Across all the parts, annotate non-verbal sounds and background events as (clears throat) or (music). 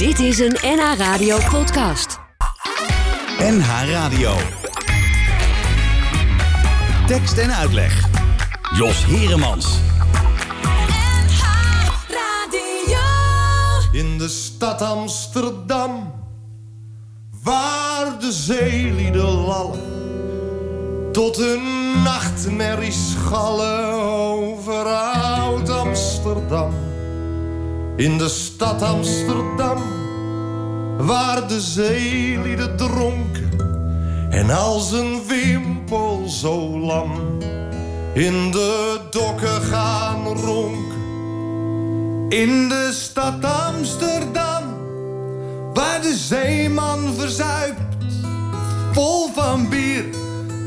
Dit is een NH Radio podcast. NH Radio. Tekst en uitleg. Jos Heremans. In de stad Amsterdam, waar de zeelieden lallen, tot hun nachtmerries schallen over oud Amsterdam. In de stad Amsterdam, waar de zeelieden dronken en als een wimpel zo lam in de dokken gaan ronken. In de stad Amsterdam, waar de zeeman verzuipt, vol van bier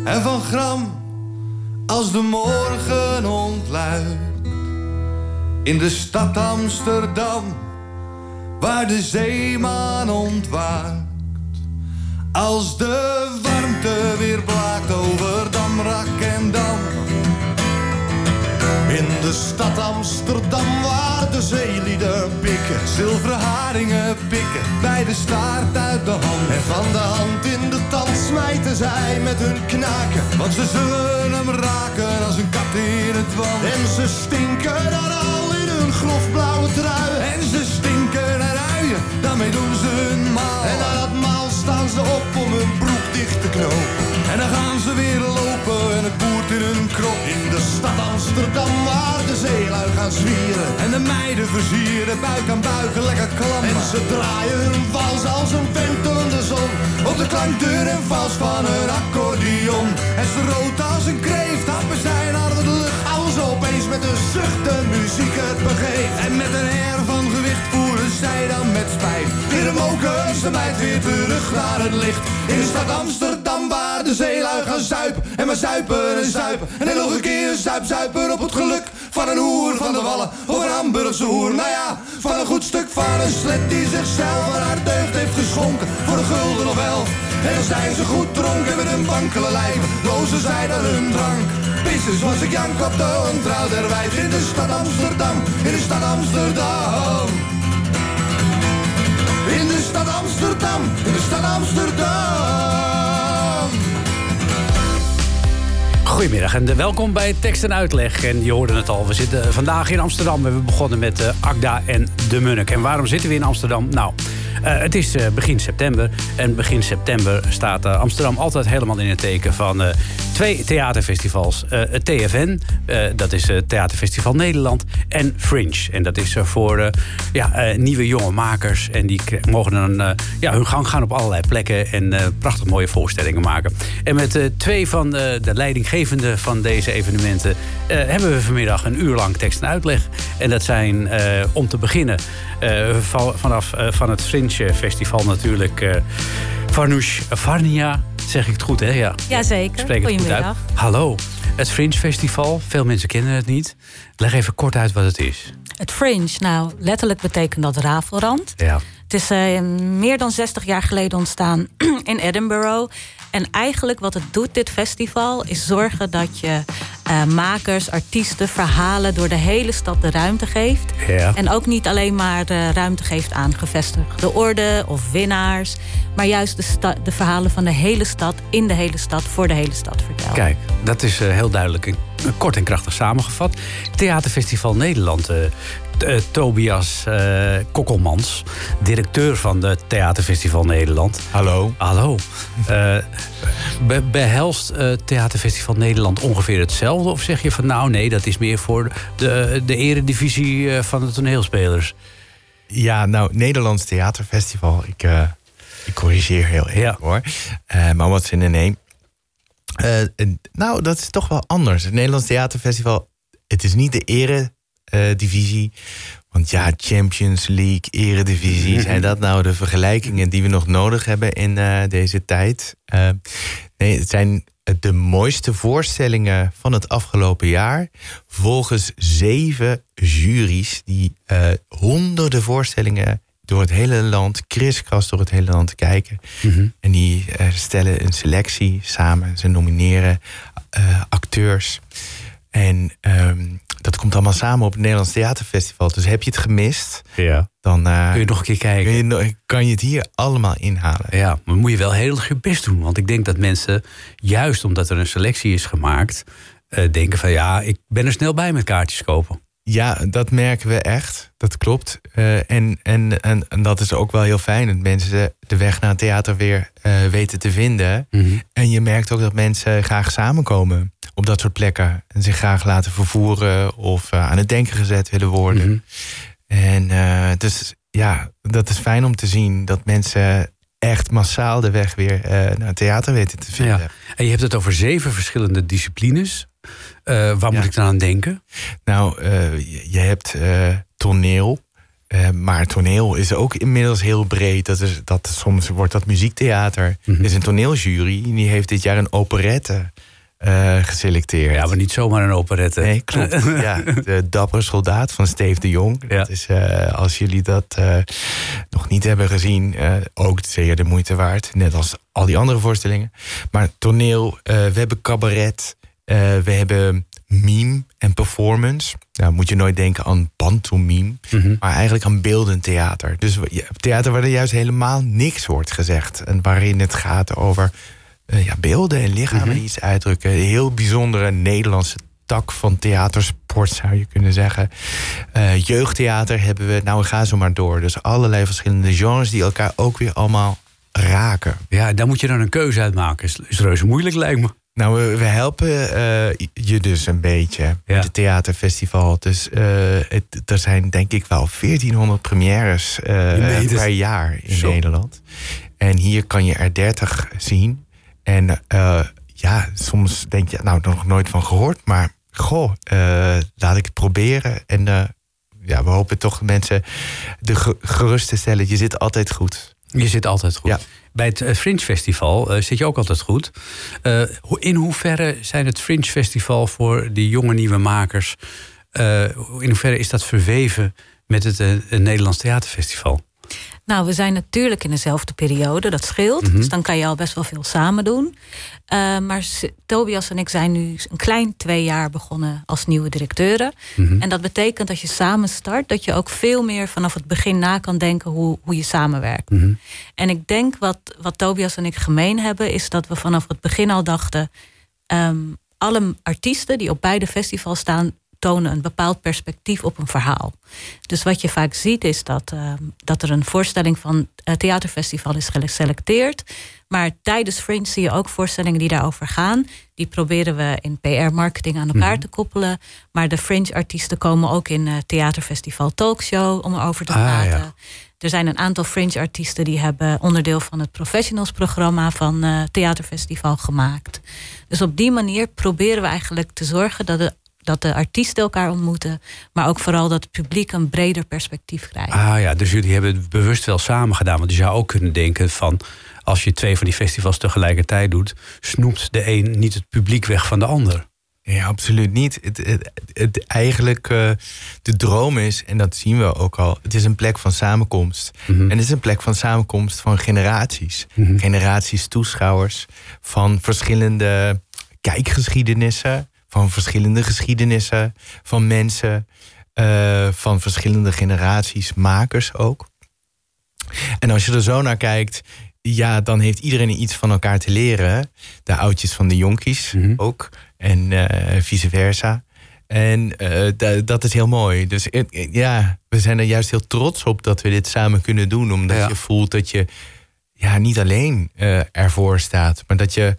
en van gram, als de morgen ontluikt. In de stad Amsterdam, waar de zeeman ontwaakt, als de warmte weer blaakt over Damrak en Dam. In de stad Amsterdam waar de zeelieden pikken Zilveren haringen pikken bij de staart uit de hand. En van de hand in de tand smijten zij met hun knaken Want ze zullen hem raken als een kat in het wand. En ze stinken dan grofblauwe trui. En ze stinken naar uien, daarmee doen ze hun maal. En na dat maal staan ze op om hun broek dicht te knopen. En dan gaan ze weer lopen en het boert in hun krop. In de stad Amsterdam waar de zeelui gaan zwieren. En de meiden versieren, buik aan buik, lekker klam. En ze draaien hun vals als een ventelende zon. Op de klankdeur en vals van een accordeon. En ze rood als een kreeft, met een zucht de muziek het begeeft En met een air van gewicht voeren zij dan met spijt. Weer de mokers de meid weer terug naar het licht. In de stad Amsterdam waar de zeelui gaan zuipen En maar zuipen en zuipen. En dan nog een keer zuip, zuipen op het geluk Van een hoer van de wallen. Of een Hamburgse hoer Nou ja, van een goed stuk van een slet die zichzelf aan haar deugd heeft geschonken. Voor een gulden of elf. En dan zijn ze goed dronken met hun wankele lijven Lozen zij dan hun drank Pisses was ik Jank op de ontrouw der wijf In de stad Amsterdam, in de stad Amsterdam in de stad Amsterdam, in de stad Amsterdam. Goedemiddag en welkom bij Tekst en Uitleg. En je hoorde het al, we zitten vandaag in Amsterdam. We hebben begonnen met uh, Agda en de Munnik. En waarom zitten we in Amsterdam? Nou, het is begin september. En begin september staat Amsterdam altijd helemaal in het teken van twee theaterfestivals. het TFN, dat is Theaterfestival Nederland. En Fringe. En dat is voor ja, nieuwe jonge makers. En die mogen dan ja, hun gang gaan op allerlei plekken. En prachtig mooie voorstellingen maken. En met twee van de van deze evenementen... hebben we vanmiddag een uur lang tekst en uitleg. En dat zijn om te beginnen vanaf van het Fringe Festival natuurlijk. Farnoush Varnia, zeg ik het goed hè? Ja, Jazeker, Spreek het goed uit. Hallo, het Fringe Festival. Veel mensen kennen het niet. Leg even kort uit wat het is. Het Fringe, nou letterlijk betekent dat rafelrand. Ja. Het is uh, meer dan 60 jaar geleden ontstaan (clears throat) in Edinburgh. En eigenlijk wat het doet, dit festival, is zorgen dat je uh, makers, artiesten, verhalen door de hele stad de ruimte geeft. Ja. En ook niet alleen maar de ruimte geeft aan gevestigde orde of winnaars. Maar juist de, de, verhalen van de hele stad, in de hele stad, voor de hele stad vertelt. Kijk, dat is uh, heel duidelijk. Kort en krachtig samengevat. Theaterfestival Nederland. Uh, Tobias uh, Kokkelmans, directeur van de Theaterfestival Nederland. Hallo. Hallo. Be behelst Theaterfestival Nederland ongeveer hetzelfde? Of zeg je van nou nee, dat is meer voor de, de eredivisie van de toneelspelers? Ja, nou, Nederlands Theaterfestival. Ik, ik corrigeer heel even ja. hoor. maar wat in de neem. nou, dat is toch wel anders. Het Nederlands Theaterfestival, het is niet de ere divisie. Want ja, Champions League, Eredivisie, zijn dat nou de vergelijkingen die we nog nodig hebben in uh, deze tijd? Uh, nee, het zijn de mooiste voorstellingen van het afgelopen jaar. Volgens zeven juries die honderden voorstellingen door het hele land, kriskras door het hele land kijken. Mm -hmm. En die stellen een selectie samen. Ze nomineren acteurs. En ehm, dat komt allemaal samen op het Nederlands Theaterfestival. Dus heb je het gemist, Ja. dan eh, Kun je nog een keer kijken? kun je kan je het hier allemaal inhalen. Ja, maar moet je wel heel erg je best doen. Want ik denk dat mensen, juist omdat er een selectie is gemaakt... eh, denken van ja, ik ben er snel bij met kaartjes kopen. Ja, dat merken we echt. Dat klopt. Eh, en, en, en, en dat is ook wel heel fijn. Dat mensen de weg naar het theater weer eh, weten te vinden. En je merkt ook dat mensen graag samenkomen op dat soort plekken. En zich graag laten vervoeren of eh, aan het denken gezet willen worden. En eh, dus ja, dat is fijn om te zien dat mensen echt massaal de weg weer naar het theater weten te vinden. Ja. En je hebt het over zeven verschillende disciplines. Eh, waar Ja. moet ik dan aan denken? Nou, eh, je, hebt eh, toneel. maar toneel is ook inmiddels heel breed. Dat is, dat, soms wordt dat muziektheater. Er is een toneeljury. en Die heeft dit jaar een operette geselecteerd. Ja, maar niet zomaar een operette. Nee, klopt. (laughs) ja, de Dappere Soldaat van Steve de Jong. Ja. Dat is, als jullie dat nog niet hebben gezien, ook zeer de moeite waard. Net als al die andere voorstellingen. Maar toneel, we hebben cabaret, eh, we hebben meme en performance. Nou, moet je nooit denken aan pantomime, Mhm. maar eigenlijk aan beeldend theater. Dus we- theater waar er juist helemaal niks wordt gezegd. En waarin het gaat over eh, ja, beelden en lichamen Mhm. iets uitdrukken. Een heel bijzondere Nederlandse tak van theatersport, zou je kunnen zeggen. Eh, jeugdtheater hebben we, nou ga zo maar door. Dus allerlei verschillende genres die elkaar ook weer allemaal raken. Ja, daar moet je dan een keuze uit maken. Is, is reuze moeilijk, lijkt me. Nou, we, we helpen eh, je dus een beetje Ja. met het theaterfestival. Dus eh, het, er zijn denk ik wel 1400 premières eh, per jaar in Zo. Nederland. En hier kan je er 30 zien. En ja, soms denk je, nou, nog nooit van gehoord. Maar goh, laat ik het proberen. En ja, we hopen toch mensen de ge- gerust te stellen. Je zit altijd goed. Je zit altijd goed. Ja. Bij het eh, Fringe Festival eh, zit je ook altijd goed. Eh, in hoeverre zijn het Fringe Festival voor die jonge nieuwe makers... in hoeverre is dat verweven met het Nederlands Theaterfestival? Nou, we zijn natuurlijk in dezelfde periode, dat scheelt. Dus dan kan je al best wel veel samen doen. Eh, maar Tobias en ik zijn nu een klein twee jaar begonnen als nieuwe directeuren. En dat betekent dat je samen start, dat je ook veel meer vanaf het begin na kan denken hoe, hoe je samenwerkt. En ik denk wat, wat Tobias en ik gemeen hebben, is dat we vanaf het begin al dachten. ehm, alle artiesten die op beide festivals staan, tonen een bepaald perspectief op een verhaal. Dus wat je vaak ziet is dat, ehm, dat er een voorstelling van het theaterfestival is geselecteerd. Maar tijdens Fringe zie je ook voorstellingen die daarover gaan. Die proberen we in PR-marketing aan elkaar te koppelen. Maar de Fringe-artiesten komen ook in eh theaterfestival Talkshow om erover te Ah, praten. ja. Er zijn een aantal Fringe-artiesten die hebben onderdeel van het professionals-programma van eh Theaterfestival gemaakt. Dus op die manier proberen we eigenlijk te zorgen dat de, dat de artiesten elkaar ontmoeten, maar ook vooral dat het publiek een breder perspectief krijgt. Ah ja, dus jullie hebben het bewust wel samen gedaan. Want je zou ook kunnen denken van... als je twee van die festivals tegelijkertijd doet... snoept de een niet het publiek weg van de ander. Ja, absoluut niet. Het, het, het- eigenlijk eh, de droom is, en dat zien we ook al, het is een plek van samenkomst. En het is een plek van samenkomst van generaties. Generaties toeschouwers van verschillende kijkgeschiedenissen, van verschillende geschiedenissen, van mensen, eh, van verschillende generaties, makers ook. En als je er zo naar kijkt, ja, dan heeft iedereen iets van elkaar te leren. De oudjes van de jonkies ook. En eh, vice versa. En eh, da- dat is heel mooi. Dus ja, we zijn er juist heel trots op dat we dit samen kunnen doen. Omdat Ja. je voelt dat je ja, niet alleen ervoor staat, maar dat je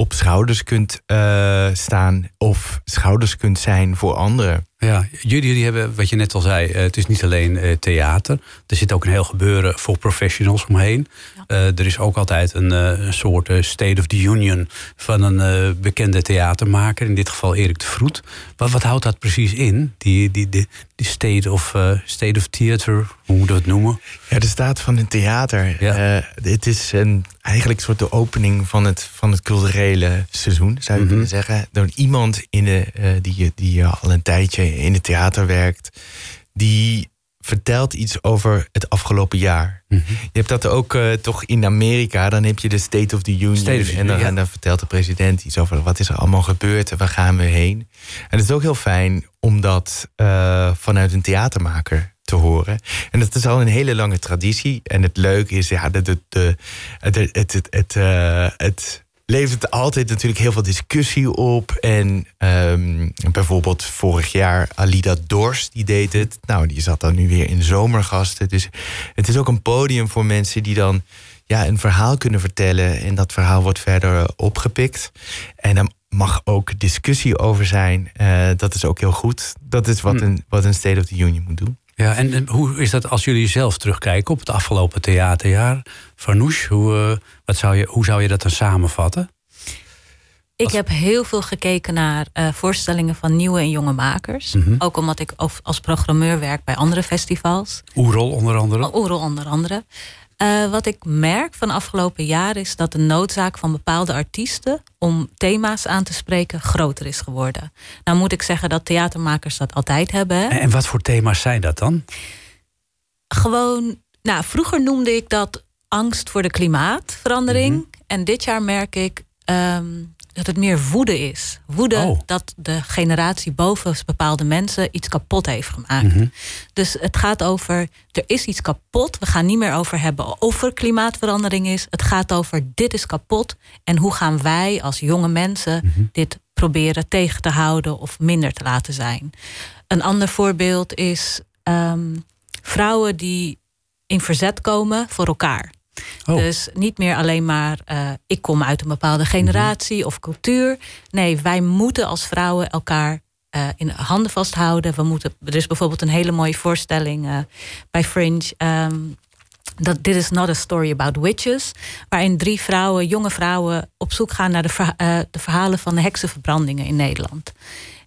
op schouders kunt eh, staan of schouders kunt zijn voor anderen. Ja, jullie, jullie hebben, wat je net al zei, eh, het is niet alleen eh, theater. Er zit ook een heel gebeuren voor professionals omheen. Eh, er is ook altijd een, eh, een soort eh, State of the Union van een bekende theatermaker. In dit geval Erik de Vroet. Wat, wat houdt dat precies in? Die, die, die, die state, of, state of Theater, hoe moeten we het noemen? Ja, de staat van het theater. Ja. Dit is een, eigenlijk een soort de opening van het, van het culturele seizoen, zou je kunnen zeggen. Door iemand in de, die, die al een tijdje in het theater werkt, die vertelt iets over het afgelopen jaar. Mhm. Je hebt dat ook eh, toch in Amerika. Dan heb je de State of the Union. State of the en, dan, Union, ja. en dan vertelt de president iets over wat is er allemaal gebeurd en waar gaan we heen. En het is ook heel fijn om dat eh, vanuit een theatermaker te horen. En dat is al een hele lange traditie. En het leuke is, ja, de, de, de, het, het, het, het, eh, het levert altijd natuurlijk heel veel discussie op. En ehm, bijvoorbeeld vorig jaar Alida Dors, die deed het. Nou, die zat dan nu weer in zomergasten. Dus het is ook een podium voor mensen die dan ja, een verhaal kunnen vertellen. En dat verhaal wordt verder opgepikt. En dan mag ook discussie over zijn. Eh, dat is ook heel goed. Dat is wat, Hm. een, wat een State of the Union moet doen. Ja, en, hoe is dat als jullie zelf terugkijken op het afgelopen theaterjaar? Farnoosh, hoe, eh, wat zou je, hoe zou je dat dan samenvatten? Ik heb heel veel gekeken naar eh, voorstellingen van nieuwe en jonge makers. Mhm. Ook omdat ik als programmeur werk bij andere festivals. Oerol onder andere. Oerol onder andere. Eh, wat ik merk van afgelopen jaren is dat de noodzaak van bepaalde artiesten om thema's aan te spreken groter is geworden. Nou moet ik zeggen dat theatermakers dat altijd hebben. Hè? En, en wat voor thema's zijn dat dan? Gewoon, nou, vroeger noemde ik dat angst voor de klimaatverandering. Mhm. En dit jaar merk ik ehm, dat het meer woede is. Woede Oh. dat de generatie boven bepaalde mensen iets kapot heeft gemaakt. Mhm. Dus het gaat over, er is iets kapot. We gaan niet meer over hebben of er klimaatverandering is. Het gaat over, dit is kapot. En hoe gaan wij als jonge mensen Mhm. dit proberen tegen te houden of minder te laten zijn. Een ander voorbeeld is ehm, vrouwen die in verzet komen voor elkaar. Oh. Dus niet meer alleen maar eh, ik kom uit een bepaalde generatie of cultuur. Nee, wij moeten als vrouwen elkaar eh, in handen vasthouden. We moeten, er is bijvoorbeeld een hele mooie voorstelling eh, bij Fringe. ehm, dat Dit is not a story about witches. Waarin drie vrouwen, jonge vrouwen, op zoek gaan naar de, verha- de verhalen van de heksenverbrandingen in Nederland.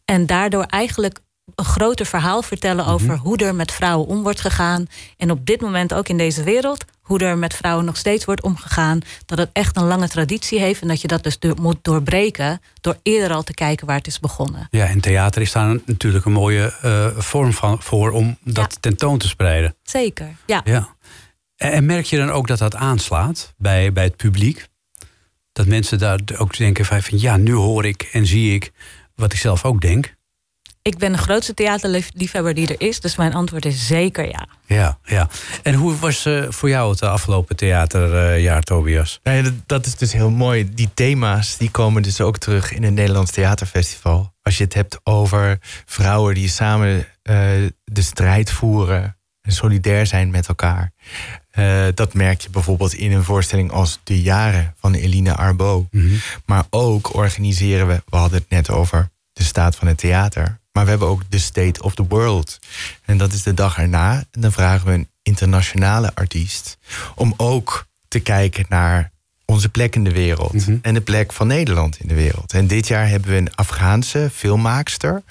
En daardoor eigenlijk een groter verhaal vertellen over hoe er met vrouwen om wordt gegaan. En op dit moment ook in deze wereld, hoe er met vrouwen nog steeds wordt omgegaan. Dat het echt een lange traditie heeft en dat je dat dus door- moet doorbreken door eerder al te kijken waar het is begonnen. Ja, en theater is daar natuurlijk een mooie eh, vorm van, voor om dat Ja. tentoon te spreiden. Zeker, ja. Ja. En, merk je dan ook dat dat aanslaat bij, bij het publiek? Dat mensen daar ook denken van ja, nu hoor ik en zie ik wat ik zelf ook denk. Ik ben de grootste theaterliefhebber die er is, dus mijn antwoord is zeker ja. Ja, ja. En hoe was eh, voor jou het afgelopen theaterjaar, Tobias? Nou ja, dat, dat is dus heel mooi. Die thema's die komen dus ook terug in het Nederlands Theaterfestival. Als je het hebt over vrouwen die samen eh, de strijd voeren en solidair zijn met elkaar. Eh, dat merk je bijvoorbeeld in een voorstelling als De Jaren van Eline Arbo. Mhm. Maar ook organiseren we, we hadden het net over de staat van het theater. Maar we hebben ook de State of the World. En dat is de dag erna. En dan vragen we een internationale artiest om ook te kijken naar onze plek in de wereld. Mhm. En de plek van Nederland in de wereld. En dit jaar hebben we een Afghaanse filmmaakster.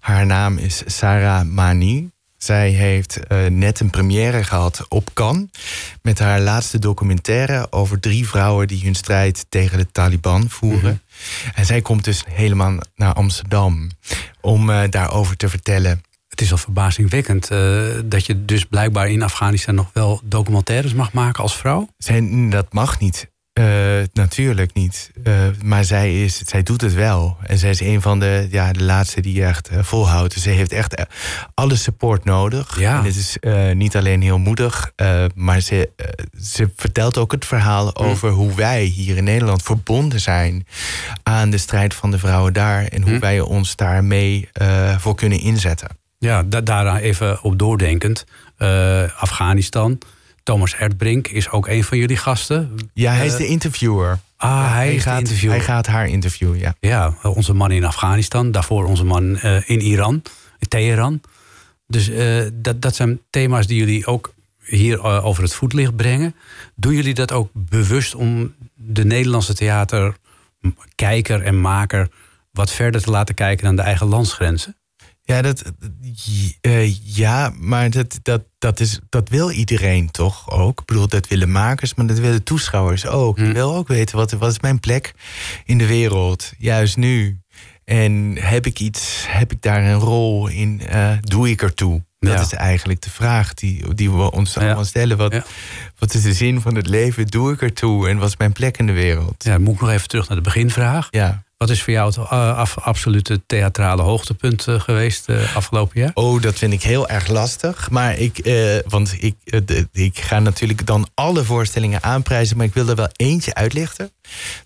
Haar naam is Sarah Mani. Zij heeft eh, net een première gehad op Cannes. Met haar laatste documentaire over drie vrouwen die hun strijd tegen de Taliban voeren. En zij komt dus helemaal naar Amsterdam om eh, daarover te vertellen. Het is al verbazingwekkend eh, dat je dus blijkbaar in Afghanistan nog wel documentaires mag maken als vrouw. Zij, dat mag niet. Eh, natuurlijk niet. Eh, maar zij, is, zij doet het wel. En zij is een van de, ja, de laatste die echt eh, volhoudt. Dus ze heeft echt alle support nodig. Ja. En het is niet alleen heel moedig, maar ze, ze vertelt ook het verhaal over hoe wij hier in Nederland verbonden zijn aan de strijd van de vrouwen daar. En hoe Hm. wij ons daarmee voor kunnen inzetten. Ja, da daar even op doordenkend. Afghanistan. Thomas Erdbrink is ook een van jullie gasten. Ja, hij is Eh, de interviewer. Ah, hij, gaat, interviewer. hij gaat haar interviewen, ja. Ja, onze man in Afghanistan. Daarvoor onze man eh, in Iran, in Teheran. Dus eh, dat, dat zijn thema's die jullie ook hier over het voetlicht brengen. Doen jullie dat ook bewust om de Nederlandse theaterkijker en maker wat verder te laten kijken dan de eigen landsgrenzen? Ja, dat, eh, ja maar dat, dat, dat, is, dat wil iedereen toch ook? Ik bedoel, dat willen makers, maar dat willen toeschouwers ook. Hm. Je wil ook weten, wat, wat is mijn plek in de wereld, juist nu? En heb ik iets, heb ik daar een rol in? eh, doe ik ertoe? Dat Ja. is eigenlijk de vraag die, die we ons Ja. allemaal stellen. Wat, Ja. wat is de zin van het leven? Doe ik ertoe? En wat is mijn plek in de wereld? Ja, moet ik nog even terug naar de beginvraag. Ja. Wat is voor jou het eh, af, absolute theatrale hoogtepunt eh, geweest eh, afgelopen jaar? Oh, dat vind ik heel erg lastig. Maar ik, eh, want ik, eh, ik ga natuurlijk dan alle voorstellingen aanprijzen. Maar ik wil er wel eentje uitlichten.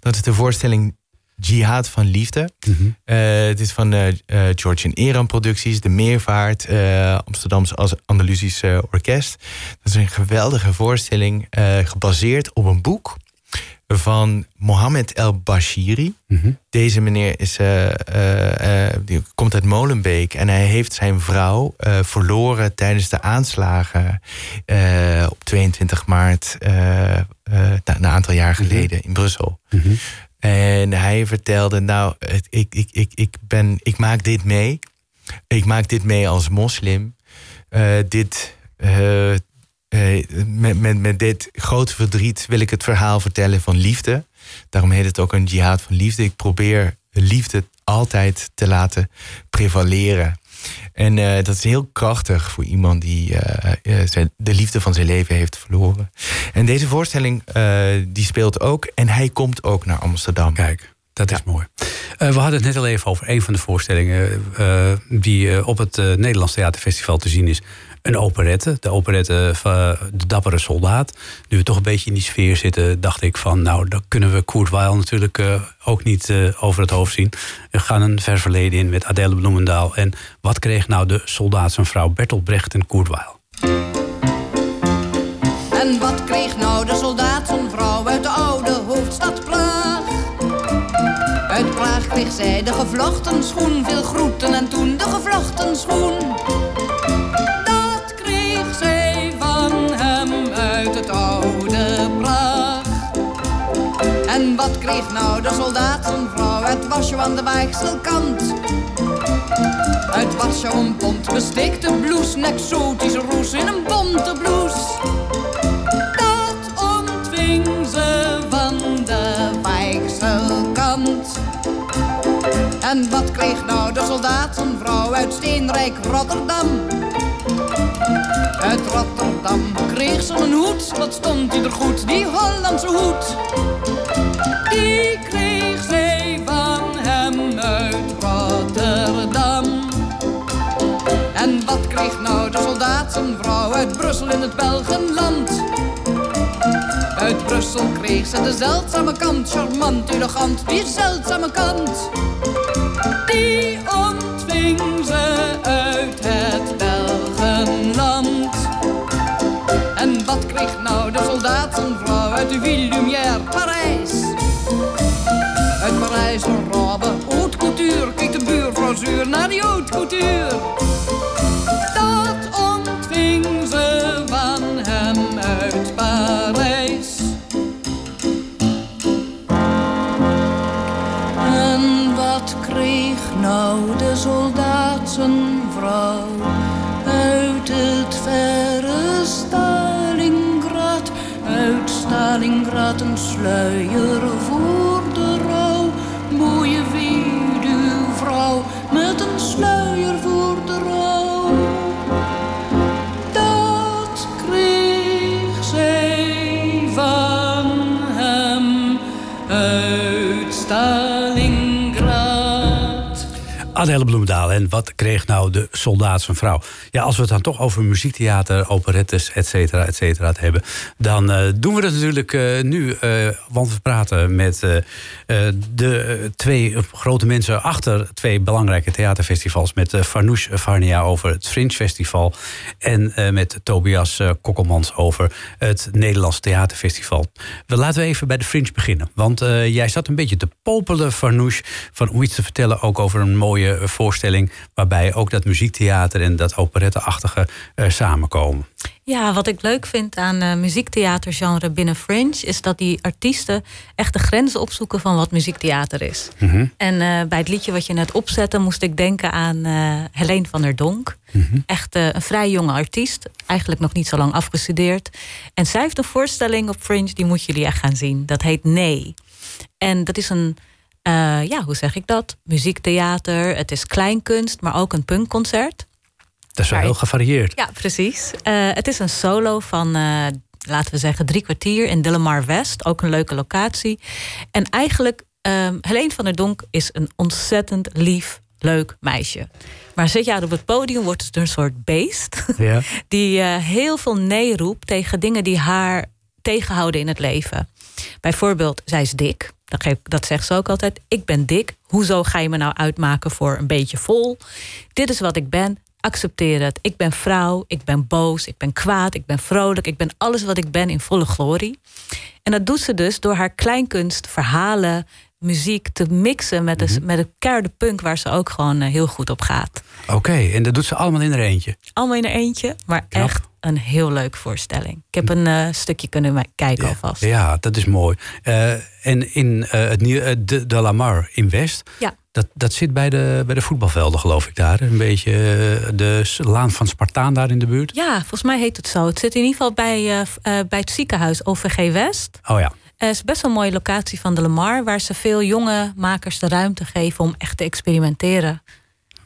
Dat is de voorstelling Jihad van Liefde. Eh, het is van eh, George en Eran Producties, De Meervaart, Amsterdamse Andalusische Orkest. Dat is een geweldige voorstelling, gebaseerd op een boek van Mohammed El Bashiri. Deze meneer is, eh, eh, eh, die komt uit Molenbeek en hij heeft zijn vrouw verloren tijdens de aanslagen op 22 maart, nou, een aantal jaar geleden in Brussel. En hij vertelde, nou, ik, ik, ik, ik, ben, ik maak dit mee. Ik maak dit mee als moslim. Dit, eh, met, met, met dit grote verdriet wil ik het verhaal vertellen van liefde. Daarom heet het ook een jihad van liefde. Ik probeer liefde altijd te laten prevaleren. En eh, dat is heel krachtig voor iemand die eh, de liefde van zijn leven heeft verloren. En deze voorstelling die speelt ook. En hij komt ook naar Amsterdam. Kijk, dat is mooi. We hadden het net al even over een van de voorstellingen die op het Nederlands Theaterfestival te zien is. Een operette, de operette van De Dappere Soldaat. Nu we toch een beetje in die sfeer zitten, dacht ik van... nou, dan kunnen we Kurt Weill natuurlijk eh, ook niet eh, over het hoofd zien. We gaan een ver verleden in met Adele Bloemendaal. En wat kreeg nou de soldaat zijn vrouw Bertolt Brecht en Kurt Weill? En wat kreeg nou de soldaat zijn vrouw uit de oude hoofdstad Praag? Uit Praag kreeg zij de gevlochten schoen, veel groeten en toen de gevlochten schoen. Wat kreeg nou de soldaat zijn vrouw uit Warschau aan de Waagselkant? Uit Warschau een bont bestikte blouse, een exotische roes in een bonte blouse. Dat ontving ze van de Waagselkant. En wat kreeg nou de soldaat zijn vrouw uit steenrijk Rotterdam? Uit Rotterdam kreeg ze een hoed, wat stond die er goed, die Hollandse hoed. Die kreeg zij van hem uit Rotterdam. En wat kreeg nou de soldaat zijn vrouw uit Brussel in het Belgenland? Uit Brussel kreeg ze de zeldzame kant, charmant, elegant, die zeldzame kant. Die ontving ze uit het Belgenland. En wat kreeg nou de soldaat zijn vrouw uit de Ville Parijs een robe, haute couture, keek de buurvrouw zuur naar die haute couture. Dat ontving ze van hem uit Parijs. En wat kreeg nou de soldaat zijn vrouw uit het verre Stalingrad? Uit Stalingrad een sluier Adele Bloemendaal. En wat kreeg nou de soldaat zijn vrouw? Ja, als we het dan toch over muziektheater, operettes, et cetera, et cetera hebben... dan eh, doen we dat natuurlijk eh, nu. eh, want we praten met de twee grote mensen achter twee belangrijke theaterfestivals... met Farnoosh Varnia over het Fringe Festival... en met Tobias Kokkelmans over het Nederlands Theaterfestival. We laten we even bij de Fringe beginnen. Want jij zat een beetje te popelen, Farnoosh... Van, om iets te vertellen ook over een mooie eh, voorstelling... waarbij ook dat muziektheater en dat operetteachtige eh, samenkomen. Ja, wat ik leuk vind aan eh muziektheatergenre binnen Fringe... is dat die artiesten echt de grenzen opzoeken van wat muziektheater is. En eh, bij het liedje wat je net opzette... moest ik denken aan eh Helene van der Donk. Echt eh, een vrij jonge artiest. Eigenlijk nog niet zo lang afgestudeerd. En zij heeft een voorstelling op Fringe, die moeten jullie echt gaan zien. Dat heet Nee. En dat is een eh, ja, hoe zeg ik dat? Muziektheater, het is kleinkunst, maar ook een punkconcert. Dat is wel heel gevarieerd. Ja, precies. Eh, het is een solo van, eh, laten we zeggen, drie kwartier in Dillemar West. Ook een leuke locatie. En eigenlijk, ehm Helene van der Donk is een ontzettend lief, leuk meisje. Maar zit je haar op het podium, wordt het een soort beest. Ja. (laughs) Die heel veel nee roept tegen dingen die haar tegenhouden in het leven. Bijvoorbeeld, zij is dik. Dat, geef, dat zegt ze ook altijd. Ik ben dik. Hoezo ga je me nou uitmaken voor een beetje vol? Dit is wat ik ben. Accepteer het. Ik ben vrouw. Ik ben boos. Ik ben kwaad. Ik ben vrolijk. Ik ben alles wat ik ben in volle glorie. En dat doet ze dus door haar kleinkunst, verhalen, muziek te mixen met de, met de keiharde punk waar ze ook gewoon eh, heel goed op gaat. Oké, en dat doet ze allemaal in haar eentje. Allemaal in er eentje, maar Knap. echt een heel leuke voorstelling. Ik heb een eh, stukje kunnen kijken alvast. Ja, dat is mooi. Eh, en in eh, het nieuwe de, de Lamar in West, Ja. dat, dat zit bij de, bij de voetbalvelden, geloof ik daar. Een beetje de laan van Spartaan daar in de buurt. Ja, volgens mij heet het zo. Het zit in ieder geval bij, bij het ziekenhuis OVG West. Oh ja. Het is best wel een mooie locatie van de Lamar... waar ze veel jonge makers de ruimte geven om echt te experimenteren.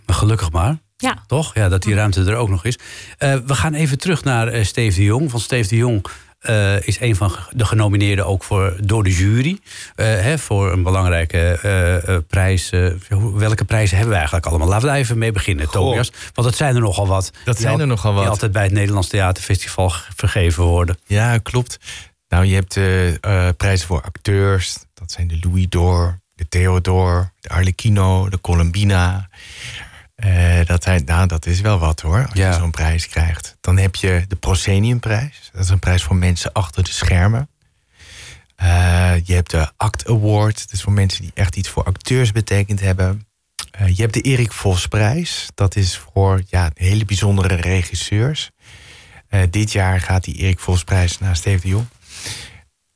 Maar gelukkig maar. Ja, Toch? Ja, dat die ruimte er ook nog is. Eh, we gaan even terug naar eh Steve de Jong. Want Steve de Jong eh, is een van de genomineerden ook voor, door de jury. eh, hè, voor een belangrijke eh, eh, prijs. welke prijzen hebben we eigenlijk allemaal? Laten we daar even mee beginnen, Tobias. Want dat zijn er nogal wat. Dat Die zijn al- er nogal wat. Die altijd bij het Nederlands Theaterfestival ge- vergeven worden. Ja, klopt. Nou, je hebt de eh, prijzen voor acteurs. Dat zijn de Louis d'Or, de Theodor, de Arlecchino, de Columbina. Eh, dat, zijn, nou, dat is wel wat hoor, als Ja. je zo'n prijs krijgt. Dan heb je de Prosceniumprijs. Dat is een prijs voor mensen achter de schermen. Eh, je hebt de Act Award. Dat is voor mensen die echt iets voor acteurs betekend hebben. Eh, je hebt de Erik Vosprijs. Dat is voor ja, hele bijzondere regisseurs. Dit jaar gaat die Erik Vosprijs naar Steve de Jong.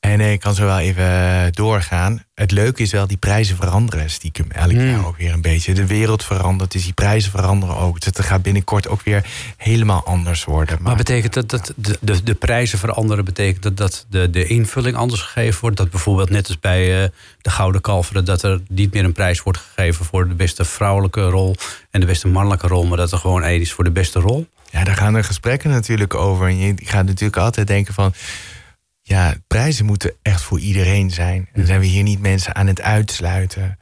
En ik kan zo wel even eh, doorgaan. Het leuke is wel, die prijzen veranderen stiekem elk Hmm. jaar ook weer een beetje. De wereld verandert, dus die prijzen veranderen ook. Dus het gaat binnenkort ook weer helemaal anders worden. Maar betekent dat dat de, de, de prijzen veranderen? Betekent dat dat de, de invulling anders gegeven wordt? Dat bijvoorbeeld net als bij eh, de Gouden Kalveren... dat er niet meer een prijs wordt gegeven voor de beste vrouwelijke rol... en de beste mannelijke rol, maar dat er gewoon één is voor de beste rol? Ja, daar gaan er gesprekken natuurlijk over. En je gaat natuurlijk altijd denken van... Ja, prijzen moeten echt voor iedereen zijn. Dan zijn we hier niet mensen aan het uitsluiten.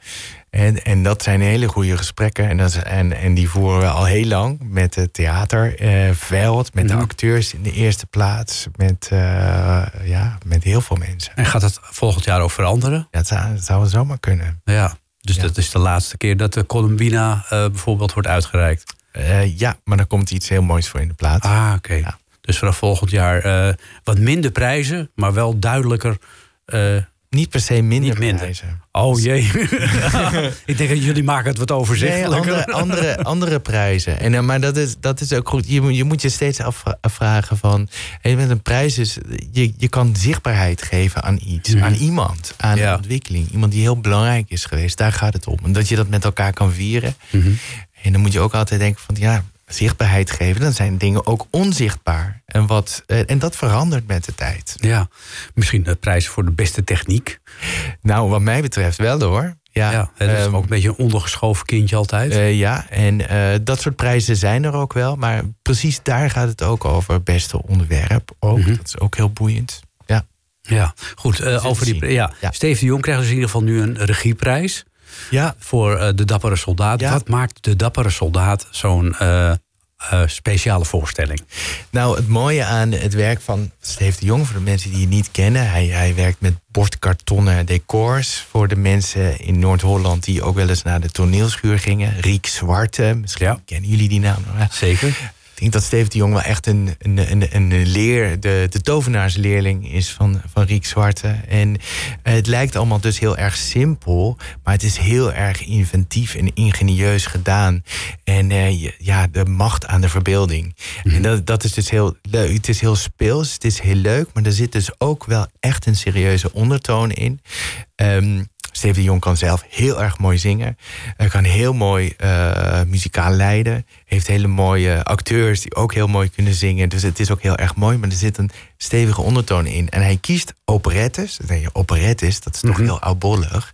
En, en dat zijn hele goede gesprekken. En, dat is, en, en die voeren we al heel lang met het theaterveld, met de Mhm. acteurs in de eerste plaats, met, eh, ja, met heel veel mensen. En gaat dat volgend jaar ook veranderen? Ja, het, zou, zou zomaar kunnen. Ja, dus Ja. dat is de laatste keer dat de Columbina eh, bijvoorbeeld wordt uitgereikt. Eh, ja, maar dan komt iets heel moois voor in de plaats. Ah, oké. Ja. Dus vanaf volgend jaar eh, wat minder prijzen, maar wel duidelijker. eh, Niet per se minder, minder. prijzen. oh jee. (laughs) ik denk dat jullie maken het wat Nee, overzichtelijker. andere, andere, andere prijzen. En, eh, maar dat is, dat is ook goed. Je, moet- je moet je steeds afvra- afvragen van... Hey, met een prijs is... Je, je kan zichtbaarheid geven aan iets. Mhm. Aan iemand. Aan Ja. een ontwikkeling. Iemand die heel belangrijk is geweest. Daar gaat het om. En dat je dat met elkaar kan vieren. Mhm. En dan moet je ook altijd denken van... Ja, zichtbaarheid geven. Dan zijn dingen ook onzichtbaar. En, wat, eh, en dat verandert met de tijd. Ja, misschien de prijs voor de beste techniek. Nou, wat mij betreft wel hoor. Ja, Ja, dat is ehm, ook een beetje een ondergeschoven kindje altijd. Eh, ja, en eh, dat soort prijzen zijn er ook wel. Maar precies daar gaat het ook over. Beste onderwerp ook. Mhm. Dat is ook heel boeiend. Ja. ja, goed. het over die. Ja. Steve de Jong krijgt dus in ieder geval nu een regieprijs ja, voor eh, de dappere soldaat. Ja. Wat maakt de dappere soldaat zo'n eh, eh, speciale voorstelling? nou het mooie aan het werk van Steve de Jong... voor de mensen die je niet kennen... hij, hij werkt met bordkartonnen decors... voor de mensen in Noord-Holland... die ook wel eens naar de toneelschuur gingen. Riek Zwarte, misschien Ja. kennen jullie die naam nog wel. Zeker. Ik denk dat Steve de Jong wel echt een, een, een, een leer, de, de tovenaarsleerling is van, van Riek Zwarte. En eh, het lijkt allemaal dus heel erg simpel, maar het is heel erg inventief en ingenieus gedaan. En eh, ja, de macht aan de verbeelding. En dat, dat is dus heel leuk. Het is heel speels, het is heel leuk, maar er zit dus ook wel echt een serieuze ondertoon in. Ehm Steve de Jong kan zelf heel erg mooi zingen. Hij kan heel mooi eh, muzikaal leiden. Heeft hele mooie acteurs die ook heel mooi kunnen zingen. Dus het is ook heel erg mooi. Maar er zit een stevige ondertoon in. En hij kiest operettes. Dan denk je, operettes, dat is toch Mhm. heel oudbollig.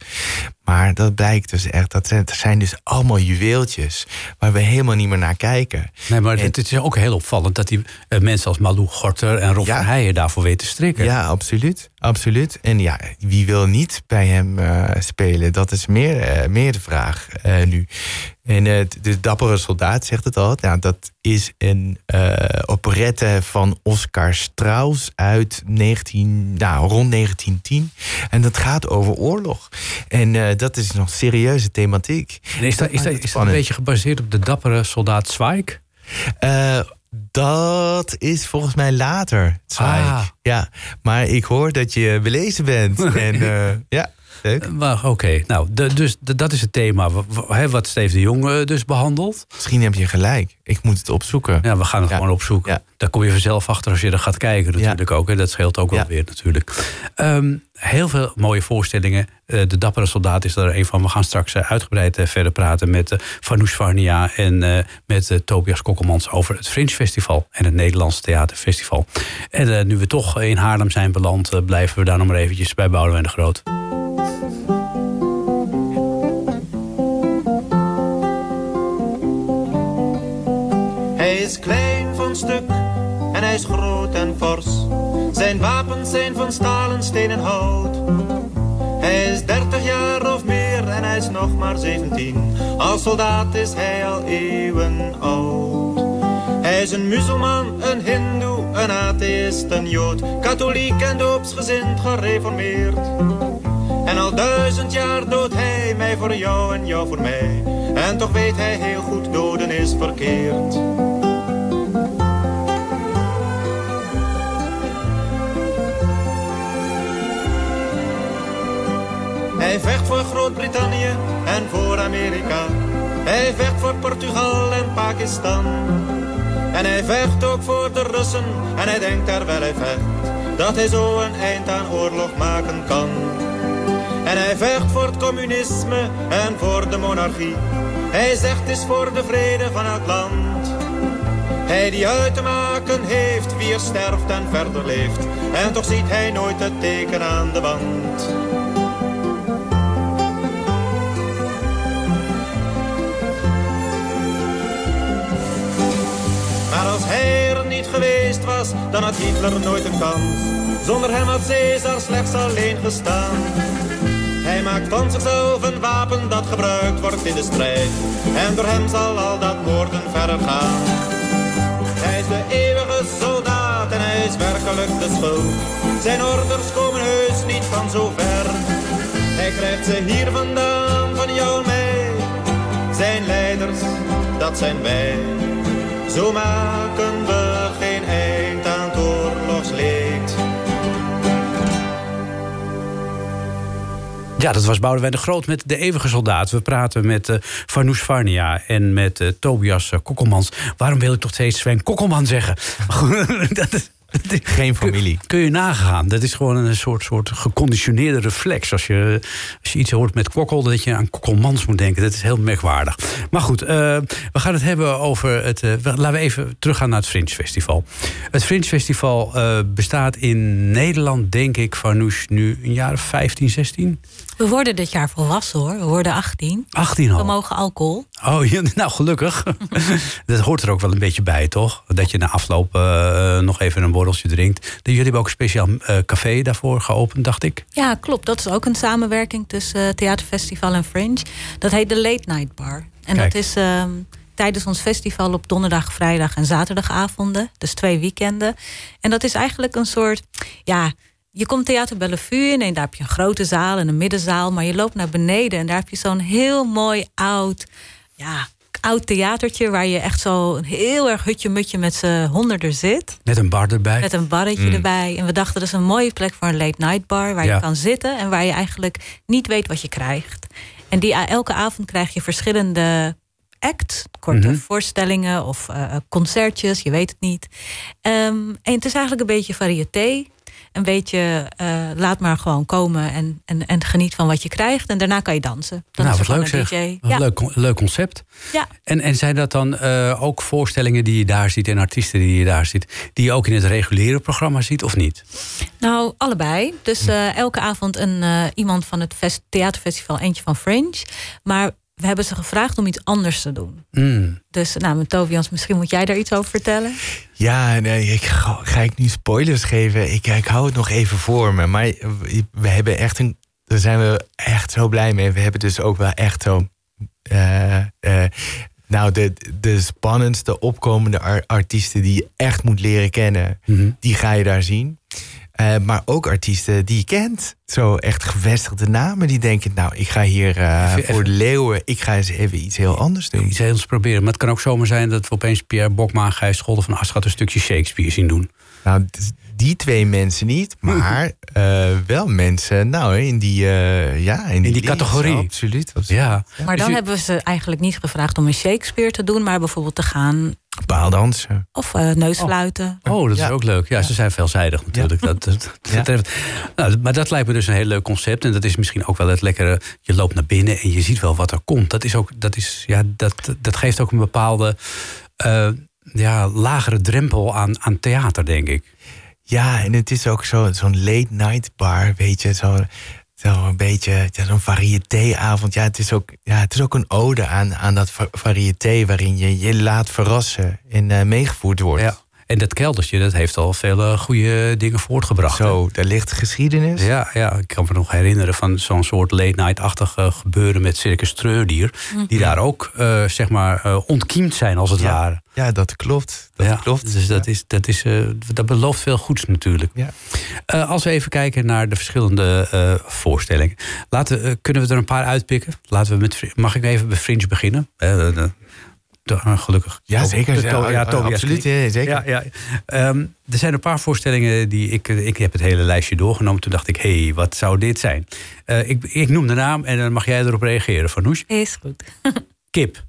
Maar dat blijkt dus echt, dat zijn, dat zijn dus allemaal juweeltjes... waar we helemaal niet meer naar kijken. Nee, maar En- het is ook heel opvallend dat die eh, mensen als Malou Gorter en Rob Ja. van Heijen daarvoor weten te strikken. Ja, absoluut. absoluut. En ja, wie wil niet bij hem eh, spelen? Dat is meer, eh, meer de vraag nu. En eh, de Dappere Soldaat zegt het al. Nou, dat is een eh, operette van Oscar Strauss uit 19, nou, rond 1910. En dat gaat over oorlog. En eh, dat is nog serieuze thematiek. En is dat, is, dat, maakt het is dat een beetje gebaseerd op de dappere soldaat Zweig? Dat is volgens mij later. Zweig. Ah. Ja, maar ik hoor dat je belezen bent. (laughs) en ja, Maar oké, nou, de- dus de- dat is het thema wat Steve de Jong eh, dus behandelt. Misschien heb je gelijk. Ik moet het opzoeken. Ja, we gaan het Ja. gewoon opzoeken. Ja. Daar kom je vanzelf achter als je er gaat kijken natuurlijk ook. Hè. Dat scheelt ook wel weer natuurlijk. Ehm, heel veel mooie voorstellingen. Eh, de Dappere Soldaat is er een van. We gaan straks eh, uitgebreid eh, verder praten met uh, Varnia... en eh, met eh, Tobias Kokkelmans over het Fringe Festival... en het Nederlandse Theaterfestival. En eh, nu we toch in Haarlem zijn beland... eh, blijven we daar nog maar eventjes bij Boudewijn de Groot. Is klein van stuk en hij is groot en fors. Zijn wapens zijn van stalen, steen en hout. Hij is dertig jaar of meer en hij is nog maar zeventien. Als soldaat is hij al eeuwen oud. Hij is een muzelman, een hindoe, een atheïst, een jood. Katholiek en doopsgezind gereformeerd. En al duizend jaar doodt hij mij voor jou en jou voor mij. En toch weet hij heel goed, doden is verkeerd. Hij vecht voor Groot-Brittannië en voor Amerika. Hij vecht voor Portugal en Pakistan. En hij vecht ook voor de Russen en hij denkt terwijl hij vecht dat hij zo een eind aan oorlog maken kan. En hij vecht voor het communisme en voor de monarchie. Hij zegt is voor de vrede van het land. Hij die uit te maken heeft wie er sterft en verder leeft. En toch ziet hij nooit het teken aan de wand. Geweest was, dan had Hitler nooit een kans. Zonder hem had Caesar slechts alleen gestaan. Hij maakt van zichzelf een wapen dat gebruikt wordt in de strijd. En door hem zal al dat moorden verder gaan. Hij is de eeuwige soldaat en hij is werkelijk de schuld. Zijn orders komen heus niet van zo ver. Hij krijgt ze hier vandaan, van jou en mij. Zijn leiders, dat zijn wij. Zo maken Ja, dat was Boudewijn de Groot met De Eeuwige Soldaat. We praten met eh Farnoosh Varnia en met eh, Tobias Kokkelmans. Waarom wil ik toch steeds Sven Kokkelman zeggen? (laughs) dat, is- Geen familie. Kun je nagaan. Dat is gewoon een soort, soort geconditioneerde reflex. Als je, als je iets hoort met kokkel, dat je aan kokkelmans moet denken. Dat is heel merkwaardig. Maar goed, eh, we gaan het hebben over het... laten we even teruggaan naar het Fringe Festival. Het Fringe Festival bestaat in Nederland, denk ik, Farnoosh, nu een jaar of 15, 16? We worden dit jaar volwassen hoor. We worden 18. 18 al. We mogen alcohol. Oh, ja, (laughs) nou gelukkig. (laughs) dat hoort er ook wel een beetje bij, toch? Dat je na afloop eh, nog even een borreltje drinkt. Jullie hebben ook een speciaal eh, café daarvoor geopend, dacht ik. Ja, klopt. Dat is ook een samenwerking tussen eh, Theaterfestival en Fringe. Dat heet de Late Night Bar. En Kijk. dat is ehm, tijdens ons festival op donderdag, vrijdag en zaterdagavonden. Dus twee weekenden. En dat is eigenlijk een soort... Ja, je komt Theater Bellevue in en daar heb je een grote zaal en een middenzaal. Maar je loopt naar beneden en daar heb je zo'n heel mooi oud... Ja, oud theatertje waar je echt zo een heel erg hutje-mutje met z'n honderden zit. Met een bar erbij. Met een barretje erbij. En we dachten, dat is een mooie plek voor een late night bar. Waar Ja. je kan zitten en waar je eigenlijk niet weet wat je krijgt. En die, elke avond krijg je verschillende acts. Korte Mhm. voorstellingen of eh, concertjes, je weet het niet. Ehm, en het is eigenlijk een beetje variété. Een beetje eh, laat maar gewoon komen en, en, en geniet van wat je krijgt. En daarna kan je dansen. Dan nou, is wat leuk zeg. een DJ. Wat Ja. Leuk, leuk concept. Ja. En, en zijn dat dan eh, ook voorstellingen die je daar ziet en artiesten die je daar ziet, die je ook in het reguliere programma ziet of niet? Nou, allebei. Dus eh, elke avond een, iemand van het fest- theaterfestival, eentje van Fringe. Maar we hebben ze gevraagd om iets anders te doen. Mm. Dus nou, met Tobias, misschien moet jij daar iets over vertellen. Ja, nee, ik, ga, ga ik nu spoilers geven? Ik, ik hou het nog even voor me. Maar we hebben echt een. Daar zijn we echt zo blij mee. We hebben dus ook wel echt zo. eh, eh, nou, de, de spannendste opkomende ar- artiesten die je echt moet leren kennen, Mhm. die ga je daar zien. Eh, maar ook artiesten die je kent. Zo echt gevestigde namen die denken: Nou, ik ga hier eh, Even- voor de leeuwen. Ik ga eens even iets heel anders doen. Iets heel proberen. Maar het kan ook zomaar zijn dat we opeens Pierre Bokma en Gijs Scholder van Aschat een stukje Shakespeare zien doen. Nou, die twee mensen niet, (laughs) maar eh, wel mensen, nou, in die, eh, ja, in die, categorie. Absoluut. absoluut. Ja. Maar Dus dan u- hebben we ze eigenlijk niet gevraagd om een Shakespeare te doen, maar bijvoorbeeld te gaan Paaldansen. of eh, neusfluiten. Oh, dat is Ja. ook leuk. Ja, ze zijn veelzijdig natuurlijk. Dat, dat, dat Ja. betreft. Nou, maar dat lijkt me dus een heel leuk concept. En dat is misschien ook wel het lekkere. Je loopt naar binnen en je ziet wel wat er komt. Dat, is ook, dat, is, ja, dat, dat geeft ook een bepaalde eh, ja, lagere drempel aan, aan theater, denk ik. Ja, en het is ook zo- zo'n late night bar, weet je, zo, zo een beetje ja, zo'n variétéavond. Ja, het is ook, ja, het is ook een ode aan, aan dat va- variété waarin je je laat verrassen en eh, meegevoerd wordt. Ja. En dat keldertje, dat heeft al vele goede dingen voortgebracht. hè? Zo, daar ligt geschiedenis. Ja, ja, ik kan me nog herinneren van zo'n soort late-night-achtig eh, gebeuren met Circus Treurdier. Die daar ook, eh, zeg maar, eh, ontkiemd zijn als het Ja. ware. Ja, dat klopt. Dat ja, klopt. Dus dat, is, dat, is, eh, dat belooft veel goeds natuurlijk. Ja. Eh, als we even kijken naar de verschillende eh, voorstellingen. Laten, eh, kunnen we er een paar uitpikken? Laten we met, mag ik even bij Fringe beginnen? Eh, gelukkig. Ja, To- zeker. de- to- Ja, Tobias absoluut, ja, zeker. Ja, ja. Ehm, er zijn een paar voorstellingen die ik... eh, Ik heb het hele lijstje doorgenomen. Toen dacht ik, hé, hey, wat zou dit zijn? Eh, ik, ik noem de naam en dan mag jij erop reageren. Vanouche, Is goed. (laughs) Kip.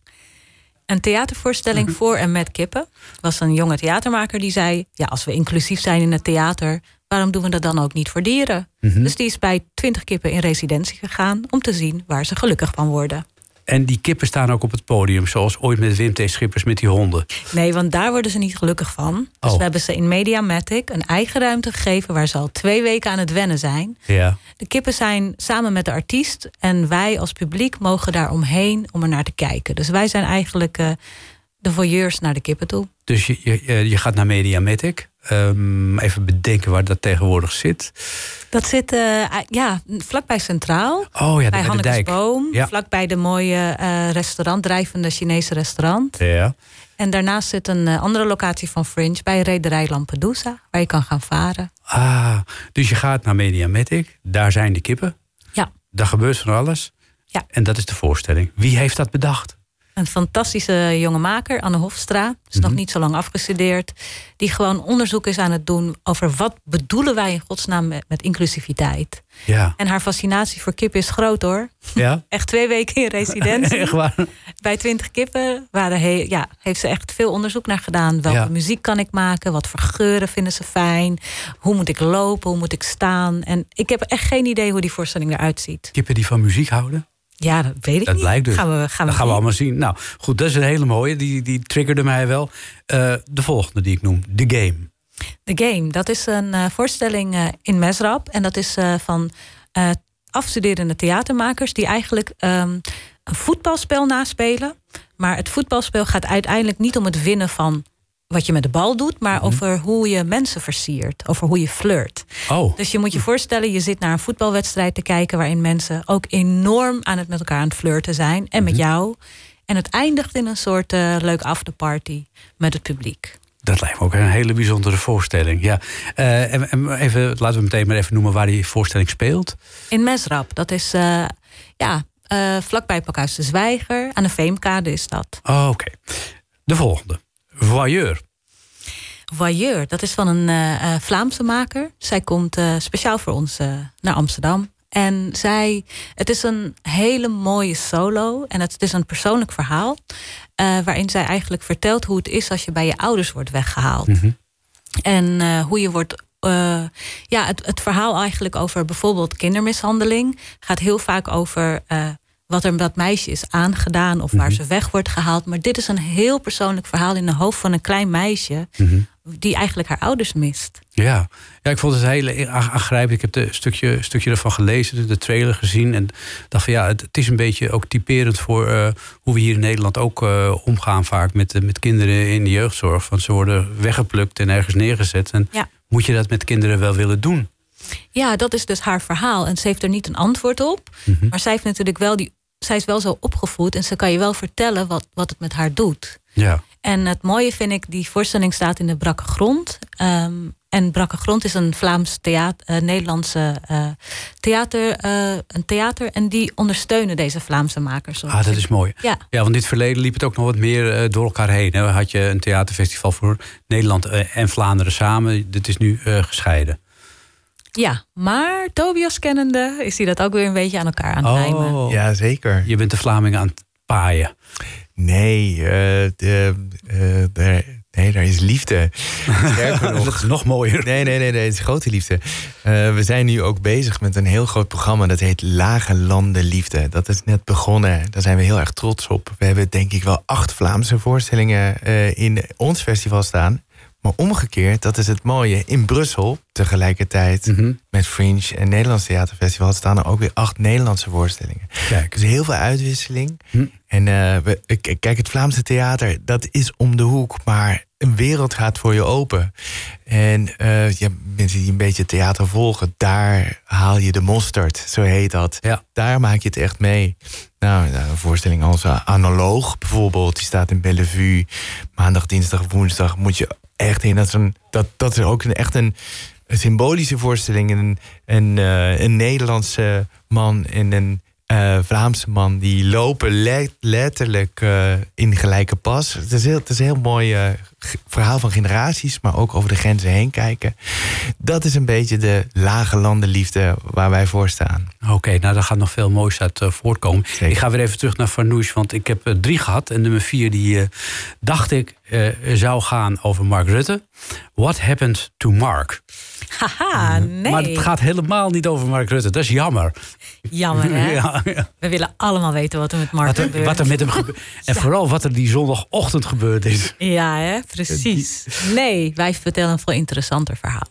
Een theatervoorstelling voor en met kippen. Was een jonge theatermaker die zei: Ja, als we inclusief zijn in het theater, waarom doen we dat dan ook niet voor dieren? Dus die is bij 20 kippen in residentie gegaan om te zien waar ze gelukkig van worden. En die kippen staan ook op het podium. Zoals ooit met Wim T. Schippers met die honden. Nee, want daar worden ze niet gelukkig van. Dus Oh. we hebben ze in Mediamatic een eigen ruimte gegeven waar ze al twee weken aan het wennen zijn. Ja. De kippen zijn samen met de artiest en wij als publiek mogen daar omheen om er naar te kijken. Dus wij zijn eigenlijk eh, de voyeurs naar de kippen toe. Dus je, je, je gaat naar Mediamatic. Ehm, even bedenken waar dat tegenwoordig zit. Dat zit eh, ja, vlakbij Centraal. Oh ja, bij de. Hannekesboom. Ja. Vlakbij de mooie eh, restaurant, drijvende Chinese restaurant. Ja. En daarnaast zit een eh, andere locatie van Fringe bij Rederij Lampedusa, waar je kan gaan varen. Ah, dus je gaat naar Mediamatic. Daar zijn de kippen. Ja. Daar gebeurt van alles. Ja. En dat is de voorstelling. Wie heeft dat bedacht? Een fantastische jonge maker, Anne Hofstra. Is Mhm. nog niet zo lang afgestudeerd. Die gewoon onderzoek is aan het doen over wat bedoelen wij in godsnaam met, met inclusiviteit. Ja. En haar fascinatie voor kippen is groot hoor. Ja? (laughs) Echt twee weken in residentie. (laughs) Echt waar? Bij twintig kippen waren he- ja, heeft ze echt veel onderzoek naar gedaan. Welke Ja. muziek kan ik maken? Wat voor geuren vinden ze fijn? Hoe moet ik lopen? Hoe moet ik staan? En ik heb echt geen idee hoe die voorstelling eruit ziet. Kippen die van muziek houden? Ja, dat weet ik Dat niet. lijkt dus. Gaan we, gaan we dat gaan we allemaal zien. Nou, goed, dat is een hele mooie. Die, die triggerde mij wel. Eh, de volgende die ik noem. The Game. The Game, dat is een eh, voorstelling eh, in Mesrap. En dat is van afstuderende theatermakers... die eigenlijk ehm, een voetbalspel naspelen. Maar het voetbalspel gaat uiteindelijk niet om het winnen van... wat je met de bal doet, maar over hoe je mensen versiert. Over hoe je flirt. Oh, Dus je moet je voorstellen, je zit naar een voetbalwedstrijd te kijken... waarin mensen ook enorm aan het met elkaar aan het flirten zijn. En met jou. En het eindigt in een soort eh, leuk afterparty met het publiek. dat lijkt me ook een hele bijzondere voorstelling. Ja. Eh, en, en even, laten we meteen maar even noemen waar die voorstelling speelt. In Mesrap, dat is eh, ja, vlakbij Pakhuis de Zwijger. Aan de Veemkade is dat. Oh, Oké. De volgende. Voyeur. Voyeur, dat is van een eh, eh, Vlaamse maker. Zij komt eh, speciaal voor ons naar Amsterdam. En zij, het is een hele mooie solo. En het is een persoonlijk verhaal. waarin zij eigenlijk vertelt hoe het is als je bij je ouders wordt weggehaald. En eh, hoe je wordt ja, het, het verhaal eigenlijk over bijvoorbeeld kindermishandeling gaat heel vaak over wat er met dat meisje is aangedaan of waar Mhm. ze weg wordt gehaald. Maar dit is een heel persoonlijk verhaal in de hoofd van een klein meisje Mhm. die eigenlijk haar ouders mist. Ja. ja, ik vond het heel aa- aangrijpend. Ik heb een stukje, stukje ervan gelezen, de trailer gezien. En dacht van ja, het, het is een beetje ook typerend voor eh, hoe we hier in Nederland ook eh, omgaan vaak met, eh, met kinderen in de jeugdzorg. Want ze worden weggeplukt en ergens neergezet. En Ja. moet je dat met kinderen wel willen doen? Ja, dat is dus haar verhaal. En ze heeft er niet een antwoord op. Mhm. Maar zij heeft natuurlijk wel die. Zij is wel zo opgevoed en ze kan je wel vertellen wat, wat het met haar doet. Ja. En het mooie vind ik, die voorstelling staat in de Brakke Grond. Ehm, en Brakke Grond is een Vlaams theater, eh, Nederlandse eh, theater, eh, een theater. En die ondersteunen deze Vlaamse makers. Ah, dat is mooi. Ja. Ja, want in dit verleden liep het ook nog wat meer door elkaar heen. Hè. Had je een theaterfestival voor Nederland en Vlaanderen samen. Dit is nu gescheiden. Ja, maar Tobias kennende is hij dat ook weer een beetje aan elkaar aan het lijmen. Oh, Ja, zeker. je bent de Vlamingen aan het paaien. Nee, eh, de, eh, daar, nee, daar is liefde. (laughs) Sterker nog. Dat is nog mooier. Nee, nee, nee, nee, het is grote liefde. Eh, we zijn nu ook bezig met een heel groot programma. Dat heet Lage Landen Liefde. Dat is net begonnen. Daar zijn we heel erg trots op. We hebben denk ik wel acht Vlaamse voorstellingen eh, in ons festival staan. Maar omgekeerd, dat is het mooie. In Brussel, tegelijkertijd Mhm. met Fringe en Nederlands Theaterfestival... staan er ook weer acht Nederlandse voorstellingen. Kijk. Dus heel veel uitwisseling. Hm. En eh, we, kijk, het Vlaamse theater, dat is om de hoek, maar een wereld gaat voor je open. En eh, ja, mensen die een beetje theater volgen, daar haal je de mosterd, zo heet dat. Ja. Daar maak je het echt mee. Nou, nou, een voorstelling als eh, Analoog bijvoorbeeld, die staat in Bellevue. Maandag, dinsdag, woensdag moet je echt heen. Dat is, een, dat, dat is ook een, echt een, symbolische voorstelling. Een, een, eh, een Nederlandse man en een eh, Vlaamse man... die lopen le- letterlijk eh, in gelijke pas. Het is, heel, het is een heel mooi eh, verhaal van generaties... maar ook over de grenzen heen kijken. Dat is een beetje de lage landenliefde waar wij voor staan. Oké, nou daar gaat nog veel moois uit voortkomen. Zeker. Ik ga weer even terug naar Farnouche, want ik heb drie gehad. En nummer vier, die dacht ik zou gaan over Mark Rutte. What happened to Mark? Haha, nee. Maar het gaat helemaal niet over Mark Rutte. Dat is jammer. Jammer, hè? (laughs) Ja, ja. We willen allemaal weten wat er met Mark Wat, er, gebeurt. wat er met hem gebeurt. (laughs) En vooral wat er die zondagochtend gebeurd is. Ja, hè? precies. Nee, wij vertellen een veel interessanter verhaal.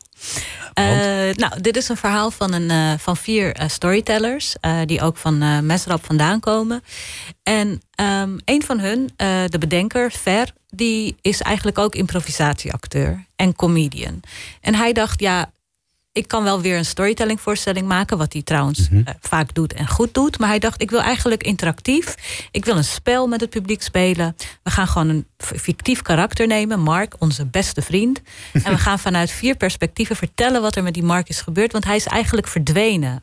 Eh, nou, dit is een verhaal van, een, eh, van vier eh, storytellers... die ook van Mesrap vandaan komen. En ehm, een van hun, de bedenker, Ver... die is eigenlijk ook improvisatieacteur en comedian. En hij dacht, ja, ik kan wel weer een storytellingvoorstelling maken, wat hij trouwens eh, vaak doet en goed doet. Maar hij dacht, ik wil eigenlijk interactief. Ik wil een spel met het publiek spelen. We gaan gewoon een fictief karakter nemen, Mark, onze beste vriend. (laughs) en we gaan vanuit vier perspectieven vertellen wat er met die Mark is gebeurd. Want hij is eigenlijk verdwenen.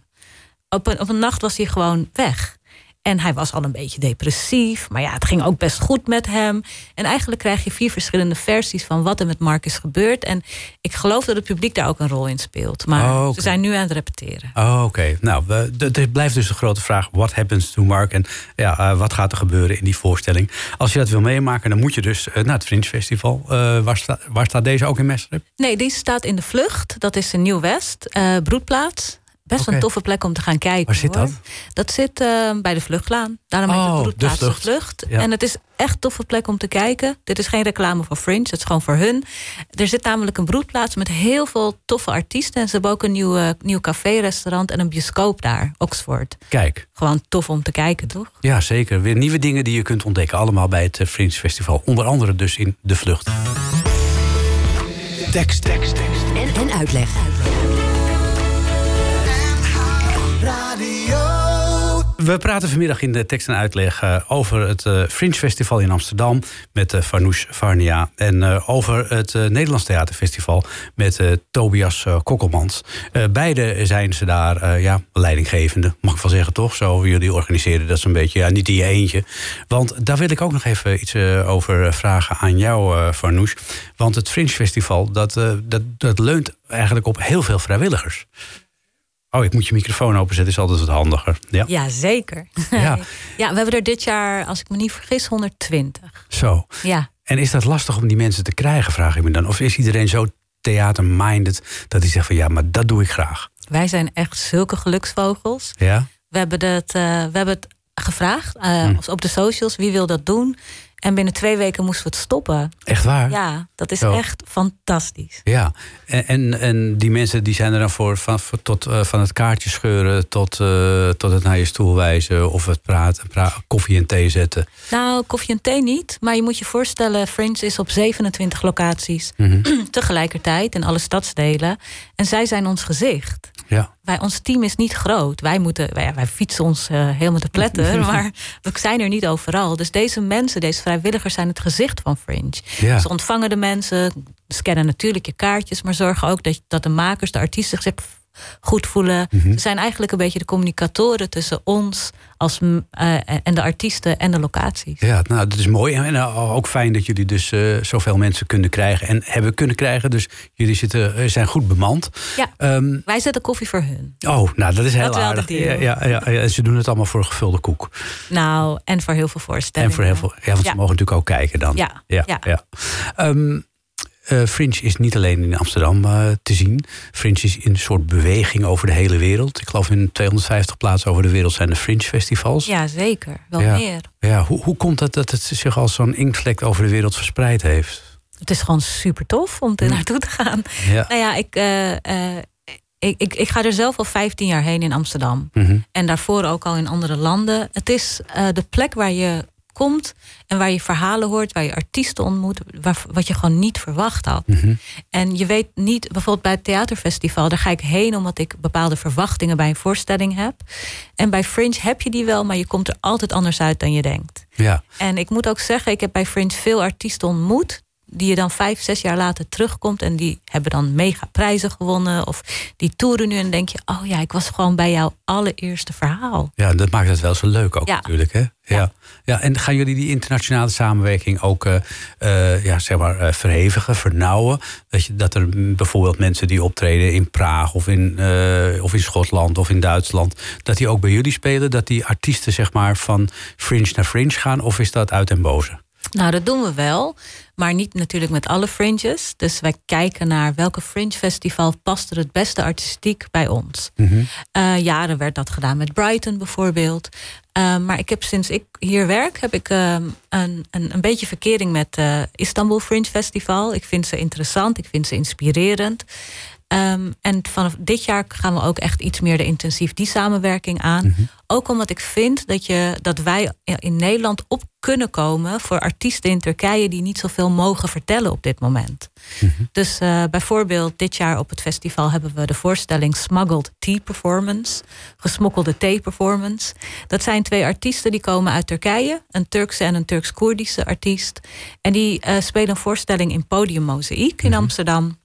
Op een, op een nacht was hij gewoon weg. En hij was al een beetje depressief. Maar ja, het ging ook best goed met hem. En eigenlijk krijg je vier verschillende versies van wat er met Mark is gebeurd. En ik geloof dat het publiek daar ook een rol in speelt. Maar Oh, ze zijn nu aan het repeteren. Oh, Oké, nou, er blijft dus de grote vraag: what happens to Mark? En ja, eh, wat gaat er gebeuren in die voorstelling? Als je dat wil meemaken, dan moet je dus eh, naar het Fringe Festival. Eh, waar, sta- waar staat deze ook in Mestrip? Nee, die staat in de Vlucht. Dat is in Nieuw-West. broedplaats. Best een toffe plek om te gaan kijken. Waar zit hoor. dat? Dat zit eh, bij de Vluchtlaan. Daarom heet Oh, het broedplaats de Vlucht. Vlucht. Ja. En het is echt een toffe plek om te kijken. Dit is geen reclame voor Fringe, het is gewoon voor hun. Er zit namelijk een broedplaats met heel veel toffe artiesten. En ze hebben ook een nieuw, eh, nieuw café-restaurant en een bioscoop daar, Oxford. Kijk, Gewoon tof om te kijken, toch? ja zeker. Weer nieuwe dingen die je kunt ontdekken. Allemaal bij het eh, Fringe Festival. Onder andere dus in De Vlucht. Tekst, tekst, tekst. En, en uitleg. We praten vanmiddag in de tekst en uitleg eh, over het eh, Fringe Festival in Amsterdam met eh Farnoosh Varnia. En over het Nederlands Theaterfestival met Tobias Kokkelmans. Beide zijn ze daar ja, leidinggevende, mag ik wel zeggen toch? Zo jullie organiseren dat zo'n beetje. Ja, niet in je eentje. Want daar wil ik ook nog even iets over vragen aan jou, Farnoosh. Want het Fringe Festival, dat, dat, dat leunt eigenlijk op heel veel vrijwilligers. Oh, ik moet je microfoon openzetten, is altijd wat handiger. Ja. Ja, zeker. (laughs) Ja. ja, we hebben er dit jaar, als ik me niet vergis, 120. Zo. Ja. En is dat lastig om die mensen te krijgen, vraag ik me dan? Of is iedereen zo theater-minded, dat die zegt van ja, maar dat doe ik graag. Wij zijn echt zulke geluksvogels. Ja? We hebben het, eh, we hebben het gevraagd Hm. op de socials. Wie wil dat doen? En binnen twee weken moesten we het stoppen. Echt waar? Ja, dat is Zo. echt fantastisch. Ja, en, en, en die mensen die zijn er dan voor, van, voor- tot, eh, van het kaartje scheuren tot, eh, tot het naar je stoel wijzen of het praten, pra- koffie en thee zetten. Nou, koffie en thee niet. Maar je moet je voorstellen, Fringe is op 27 locaties. Mhm. (clears throat) tegelijkertijd in alle stadsdelen. En zij zijn ons gezicht. Ja, Wij, ons team is niet groot. Wij, moeten, wij, fietsen ons eh, helemaal te pletten. (laughs) maar we zijn er niet overal. Dus deze mensen, deze vrijwilligers zijn het gezicht van Fringe. Ja. Ze ontvangen de mensen, scannen natuurlijk je kaartjes... maar zorgen ook dat, dat de makers, de artiesten zich goed voelen. Mhm. Ze zijn eigenlijk een beetje de communicatoren tussen ons als, eh, en de artiesten en de locaties. ja nou, dat is mooi. En eh, ook fijn dat jullie dus eh, zoveel mensen kunnen krijgen en hebben kunnen krijgen. Dus jullie zitten, zijn goed bemand. Ja. Ehm, Wij zetten koffie voor hun. oh, nou dat is heel Dat aardig. Ja, ja, ja, ja, ze doen het allemaal voor een gevulde koek. Nou, en voor heel veel voorstellingen. En voor heel veel. Ja, want ze mogen natuurlijk ook kijken dan. Ja, ja, ja. ja. Eh, Fringe is niet alleen in Amsterdam eh, te zien. Fringe is in een soort beweging over de hele wereld. Ik geloof in 250 plaatsen over de wereld zijn de Fringe festivals. Ja, zeker. Wel Ja. meer. Ja, hoe, hoe komt het dat het zich als zo'n inktvlek over de wereld verspreid heeft? Het is gewoon super tof om er naartoe te gaan. Ja. Nou ja, ik, eh, ik, ik, ik ga er zelf al 15 jaar heen in Amsterdam. Mhm. En daarvoor ook al in andere landen. Het is de plek waar je komt en waar je verhalen hoort, waar je artiesten ontmoet, waar, wat je gewoon niet verwacht had. Mhm. En je weet niet, bijvoorbeeld bij het theaterfestival, daar ga ik heen omdat ik bepaalde verwachtingen bij een voorstelling heb. En bij Fringe heb je die wel, maar je komt er altijd anders uit dan je denkt. Ja. En ik moet ook zeggen, ik heb bij Fringe veel artiesten ontmoet. Die je dan vijf, zes jaar later terugkomt. En die hebben dan mega prijzen gewonnen. Of die toeren nu en denk je... oh ja, ik was gewoon bij jouw allereerste verhaal. ja, dat maakt het wel zo leuk ook Ja. natuurlijk. Hè? Ja. Ja. en gaan jullie die internationale samenwerking ook eh, eh, ja, zeg maar, eh, verhevigen, vernauwen? Dat, je, dat er bijvoorbeeld mensen die optreden in Praag of in, of in Schotland of in Duitsland... dat die ook bij jullie spelen? Dat die artiesten zeg maar, van fringe naar fringe gaan? Of is dat uit en boze? Nou, dat doen we wel. Maar niet natuurlijk met alle fringes. Dus wij kijken naar welke fringe festival past er het beste artistiek bij ons. Eh, jaren werd dat gedaan met Brighton bijvoorbeeld. Eh, maar ik heb sinds ik hier werk, heb ik eh, een, een, een beetje verkering met eh Istanbul Fringe Festival. Ik vind ze interessant, ik vind ze inspirerend. Ehm, en vanaf dit jaar gaan we ook echt iets meer de intensief die samenwerking aan. Ook omdat ik vind dat, je, dat wij in Nederland op kunnen komen voor artiesten in Turkije die niet zoveel mogen vertellen op dit moment. Dus eh, bijvoorbeeld dit jaar op het festival hebben we de voorstelling Smuggled Tea Performance. Gesmokkelde thee performance. Dat zijn twee artiesten die komen uit Turkije. Een Turkse en een Turks-Koerdische artiest. En die eh, spelen een voorstelling in Podium Mozaïek in Amsterdam.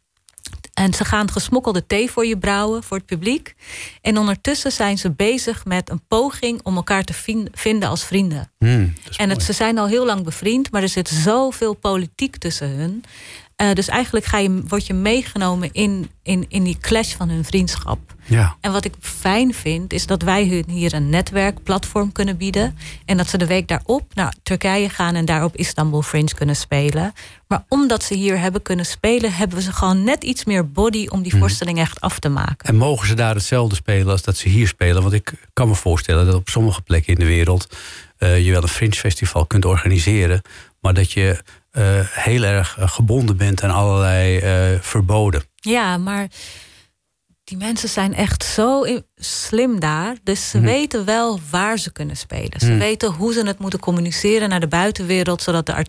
En ze gaan gesmokkelde thee voor je brouwen, voor het publiek. En ondertussen zijn ze bezig met een poging om elkaar te vin- vinden als vrienden. Hmm, En het, ze zijn al heel lang bevriend, maar er zit zoveel politiek tussen hun. Eh, dus eigenlijk ga je, word je meegenomen in, in, in die clash van hun vriendschap. Ja. En wat ik fijn vind, is dat wij hun hier een netwerkplatform kunnen bieden. En dat ze de week daarop naar Turkije gaan en daar op Istanbul Fringe kunnen spelen. Maar omdat ze hier hebben kunnen spelen, hebben we ze gewoon net iets meer body om die voorstelling echt af te maken. En mogen ze daar hetzelfde spelen als dat ze hier spelen? Want ik kan me voorstellen dat op sommige plekken in de wereld eh, je wel een Fringe Festival kunt organiseren, maar dat je heel erg eh, gebonden bent aan allerlei eh, verboden. Ja, maar die mensen zijn echt zo slim daar. Dus ze weten wel waar ze kunnen spelen. Ze weten hoe ze het moeten communiceren naar de buitenwereld, zodat de,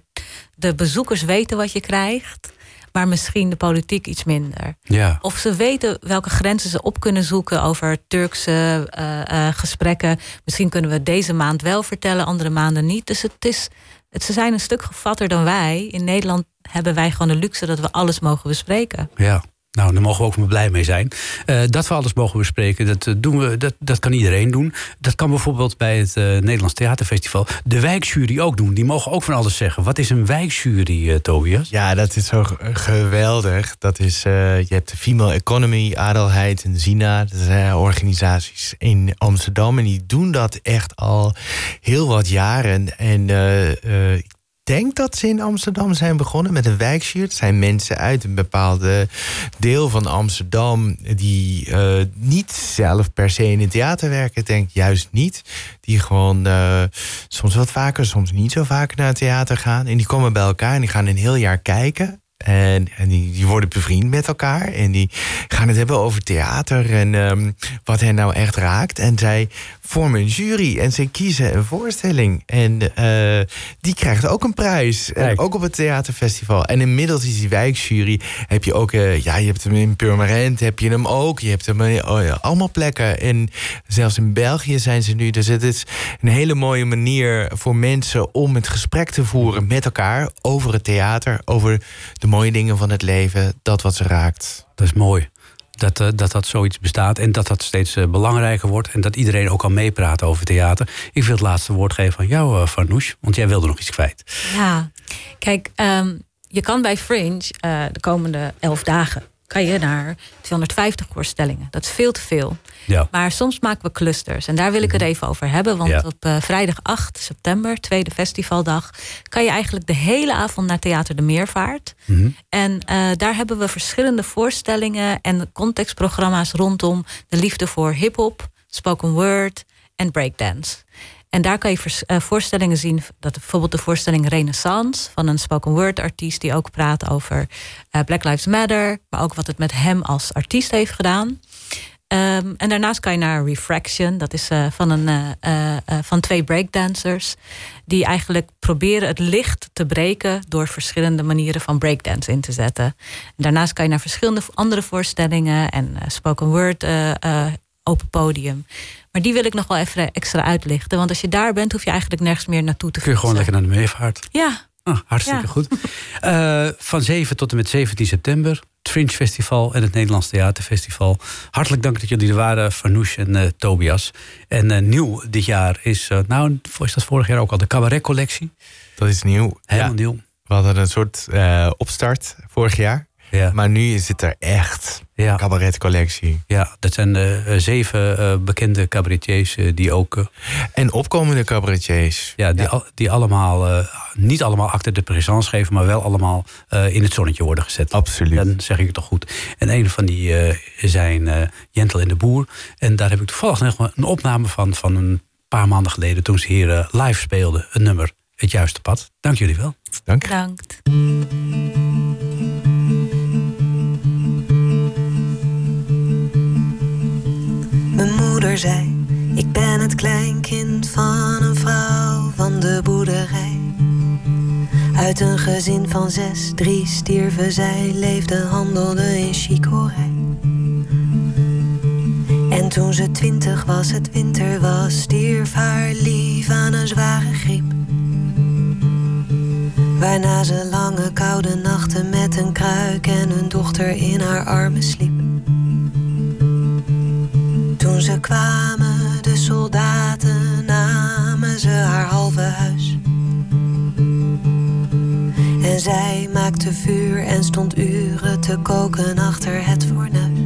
de bezoekers weten wat je krijgt. Maar misschien de politiek iets minder. Ja. Of ze weten welke grenzen ze op kunnen zoeken over Turkse eh, eh, gesprekken. Misschien kunnen we deze maand wel vertellen, andere maanden niet. Dus het is, het, ze zijn een stuk gevatter dan wij. In Nederland hebben wij gewoon de luxe dat we alles mogen bespreken. Ja. Nou, daar mogen we ook maar blij mee zijn. Eh, dat we alles mogen bespreken, dat, eh, doen we, dat, dat kan iedereen doen. Dat kan bijvoorbeeld bij het eh, Nederlands Theaterfestival de wijkjury ook doen. Die mogen ook van alles zeggen. Wat is een wijkjury, Tobias? Ja, dat is zo geweldig. Dat is, je hebt de Female Economy, Adelheid en Zina. Dat zijn organisaties in Amsterdam. En die doen dat echt al heel wat jaren. En ik denk dat ze in Amsterdam zijn begonnen met een wijkjury. Het zijn mensen uit een bepaalde deel van Amsterdam... die eh, niet zelf per se in het theater werken. Ik denk juist niet. Die gewoon eh, soms wat vaker, soms niet zo vaak naar het theater gaan. En die komen bij elkaar en die gaan een heel jaar kijken... En, en die, die worden bevriend met elkaar. En die gaan het hebben over theater en ehm, wat hen nou echt raakt. En zij vormen een jury en ze kiezen een voorstelling. En eh, die krijgt ook een prijs. En ook op het theaterfestival. En inmiddels is die wijkjury. Heb je ook, eh, ja, je hebt hem in Purmerend, heb je hem ook. Je hebt hem in oh ja, allemaal plekken. En zelfs in België zijn ze nu. Dus het is een hele mooie manier voor mensen om het gesprek te voeren met elkaar over het theater, over de mooie dingen van het leven, dat wat ze raakt. Dat is mooi. Dat, eh, dat dat zoiets bestaat en dat dat steeds eh, belangrijker wordt. En dat iedereen ook kan meepraten over theater. Ik wil het laatste woord geven aan jou, uh, Farnoush. Want jij wilde nog iets kwijt. Ja, kijk, ehm, je kan bij Fringe eh, de komende elf dagen kan je naar 250 voorstellingen. Dat is veel te veel. Ja. Maar soms maken we clusters. En daar wil ik het even over hebben. Want Ja. op eh, vrijdag 8 september, tweede festivaldag... kan je eigenlijk de hele avond naar Theater de Meervaart. Mhm. En eh, daar hebben we verschillende voorstellingen... en contextprogramma's rondom de liefde voor hip-hop, spoken word en breakdance. En daar kan je eh, voorstellingen zien. Dat bijvoorbeeld de voorstelling Renaissance van een spoken word artiest die ook praat over Black Lives Matter, maar ook wat het met hem als artiest heeft gedaan. Ehm, en daarnaast kan je naar Refraction. Dat is eh, van, een, eh, eh, van twee breakdancers. Die eigenlijk proberen het licht te breken. door verschillende manieren van breakdance in te zetten. En daarnaast kan je naar verschillende andere voorstellingen. en spoken word open podium. Maar die wil ik nog wel even extra uitlichten. Want als je daar bent, hoef je eigenlijk nergens meer naartoe te Kun je gewoon lekker naar de meervaart. Ja, Ah, hartstikke Ja. goed. Eh, van 7 tot en met 17 september. Het Fringe Festival en het Nederlands Theaterfestival. Hartelijk dank dat jullie er waren, Farnoush en eh, Tobias. En eh, nieuw dit jaar is, nou, is dat vorig jaar ook al, de Cabaret Collectie. Dat is nieuw. Helemaal Ja, nieuw. we hadden een soort eh, opstart vorig jaar. Ja, Maar nu is het er echt. ja, Cabaretcollectie. ja, dat zijn eh, eh, zeven eh, bekende cabaretiers eh, die ook... En opkomende cabaretiers. ja, die, al- die allemaal, eh, niet allemaal acte de présence geven... maar wel allemaal eh, in het zonnetje worden gezet. Absoluut. Dan zeg ik het toch goed. En een van die eh, zijn eh, Jentel en de Boer. En daar heb ik toevallig nog een opname van... van een paar maanden geleden toen ze hier live speelden. Het nummer Het Juiste Pad. Dank jullie wel. Dank. bedankt. Moeder zei, ik ben het kleinkind van een vrouw van de boerderij. Uit een gezin van zes, drie stierven zij, leefde, handelde in chicorij. En toen ze twintig was, het winter was, stierf haar lief aan een zware griep. Waarna ze lange koude nachten met een kruik en hun dochter in haar armen sliep. Toen ze kwamen, de soldaten, namen ze haar halve huis. En zij maakte vuur en stond uren te koken achter het fornuis.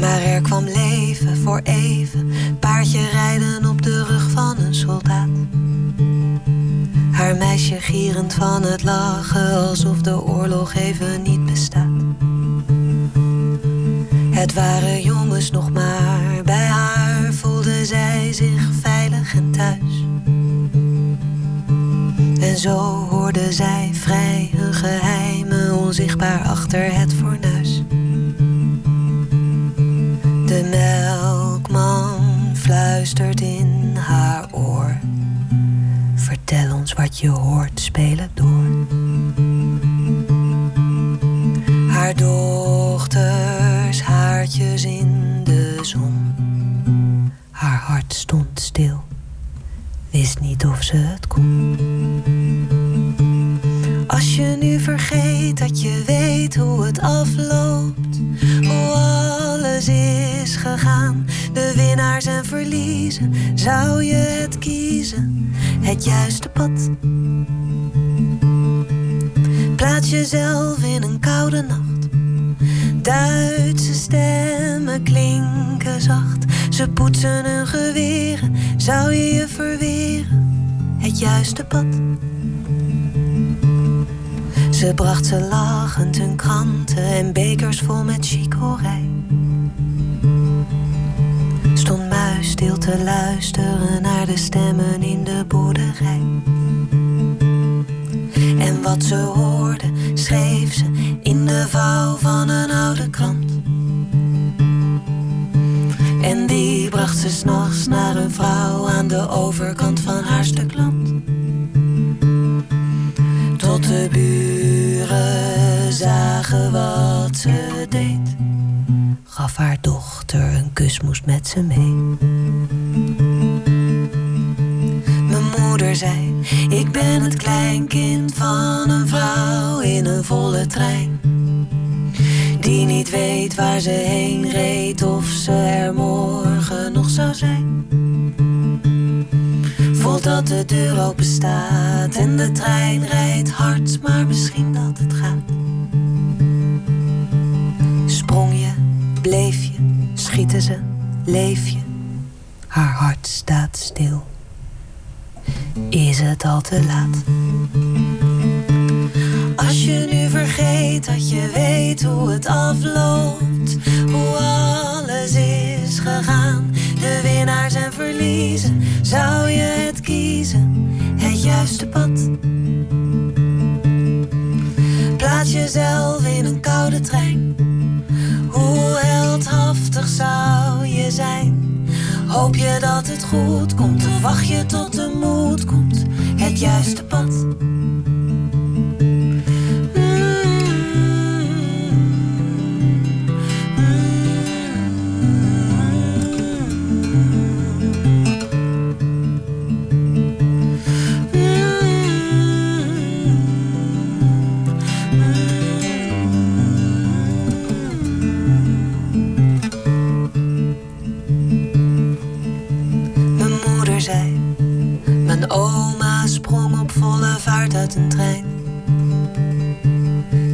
Maar er kwam leven voor even, paardje rijden op de rug van een soldaat. Haar meisje gierend van het lachen, alsof de oorlog even niet bestaat. Het waren jongens nog maar, bij haar voelde zij zich veilig en thuis. En zo hoorde zij vrij hun geheimen onzichtbaar achter het fornuis. De melkman Als je nu vergeet dat je weet hoe het afloopt, hoe alles is gegaan, de winnaars en verliezen, zou je het kiezen, het juiste pad. Plaats jezelf in een koude nacht. Duitse stemmen klinken zacht. Ze poetsen hun geweren. Zou je je verweren? het juiste pad. Ze bracht ze lachend hun kranten en bekers vol met chicorij. Stond muis stil te luisteren naar de stemmen in de boerderij. En wat ze hoorde, schreef ze in de vouw van een oude krant. En die bracht ze s'nachts naar een vrouw aan de overkant van haar stuk land. Tot de buren zagen wat ze deed. Gaf haar dochter een kus, moest met ze mee. Mijn moeder zei, ik ben het kleinkind van een vrouw in een volle trein. Die niet weet waar ze heen reed of ze er morgen nog zou zijn. Voelt dat de deur open staat en de trein rijdt hard, maar misschien dat het gaat. Sprong je, bleef je, schieten ze, leef je. Haar hart staat stil. Is het al te laat? Als je nu vergeet dat je weet hoe het afloopt, hoe alles is gegaan, de winnaars en verliezen, zou je het kiezen, het juiste pad. Plaats jezelf in een koude trein, hoe heldhaftig zou je zijn? Hoop je dat het goed komt of wacht je tot de moed komt, het juiste pad. Uit een trein.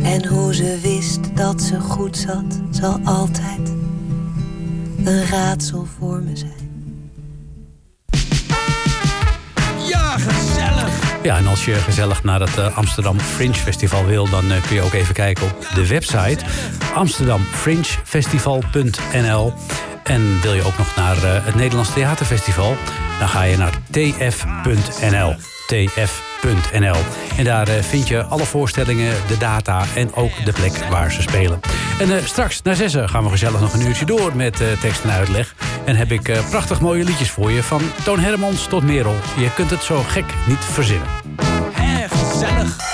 En hoe ze wist dat ze goed zat, zal altijd een raadsel voor me zijn. Ja, gezellig. Ja, en als je gezellig naar het eh, Amsterdam Fringe Festival wil... dan eh, kun je ook even kijken op de website amsterdamfringefestival.nl. En wil je ook nog naar eh, het Nederlands Theaterfestival... dan ga je naar tf.nl. En daar eh, vind je alle voorstellingen, de data en ook de plek waar ze spelen. En eh, straks, na zessen, gaan we gezellig nog een uurtje door met eh, tekst en uitleg. En heb ik prachtig mooie liedjes voor je, van Toon Hermans tot Merel. Je kunt het zo gek niet verzinnen. Gezellig. Gezellig,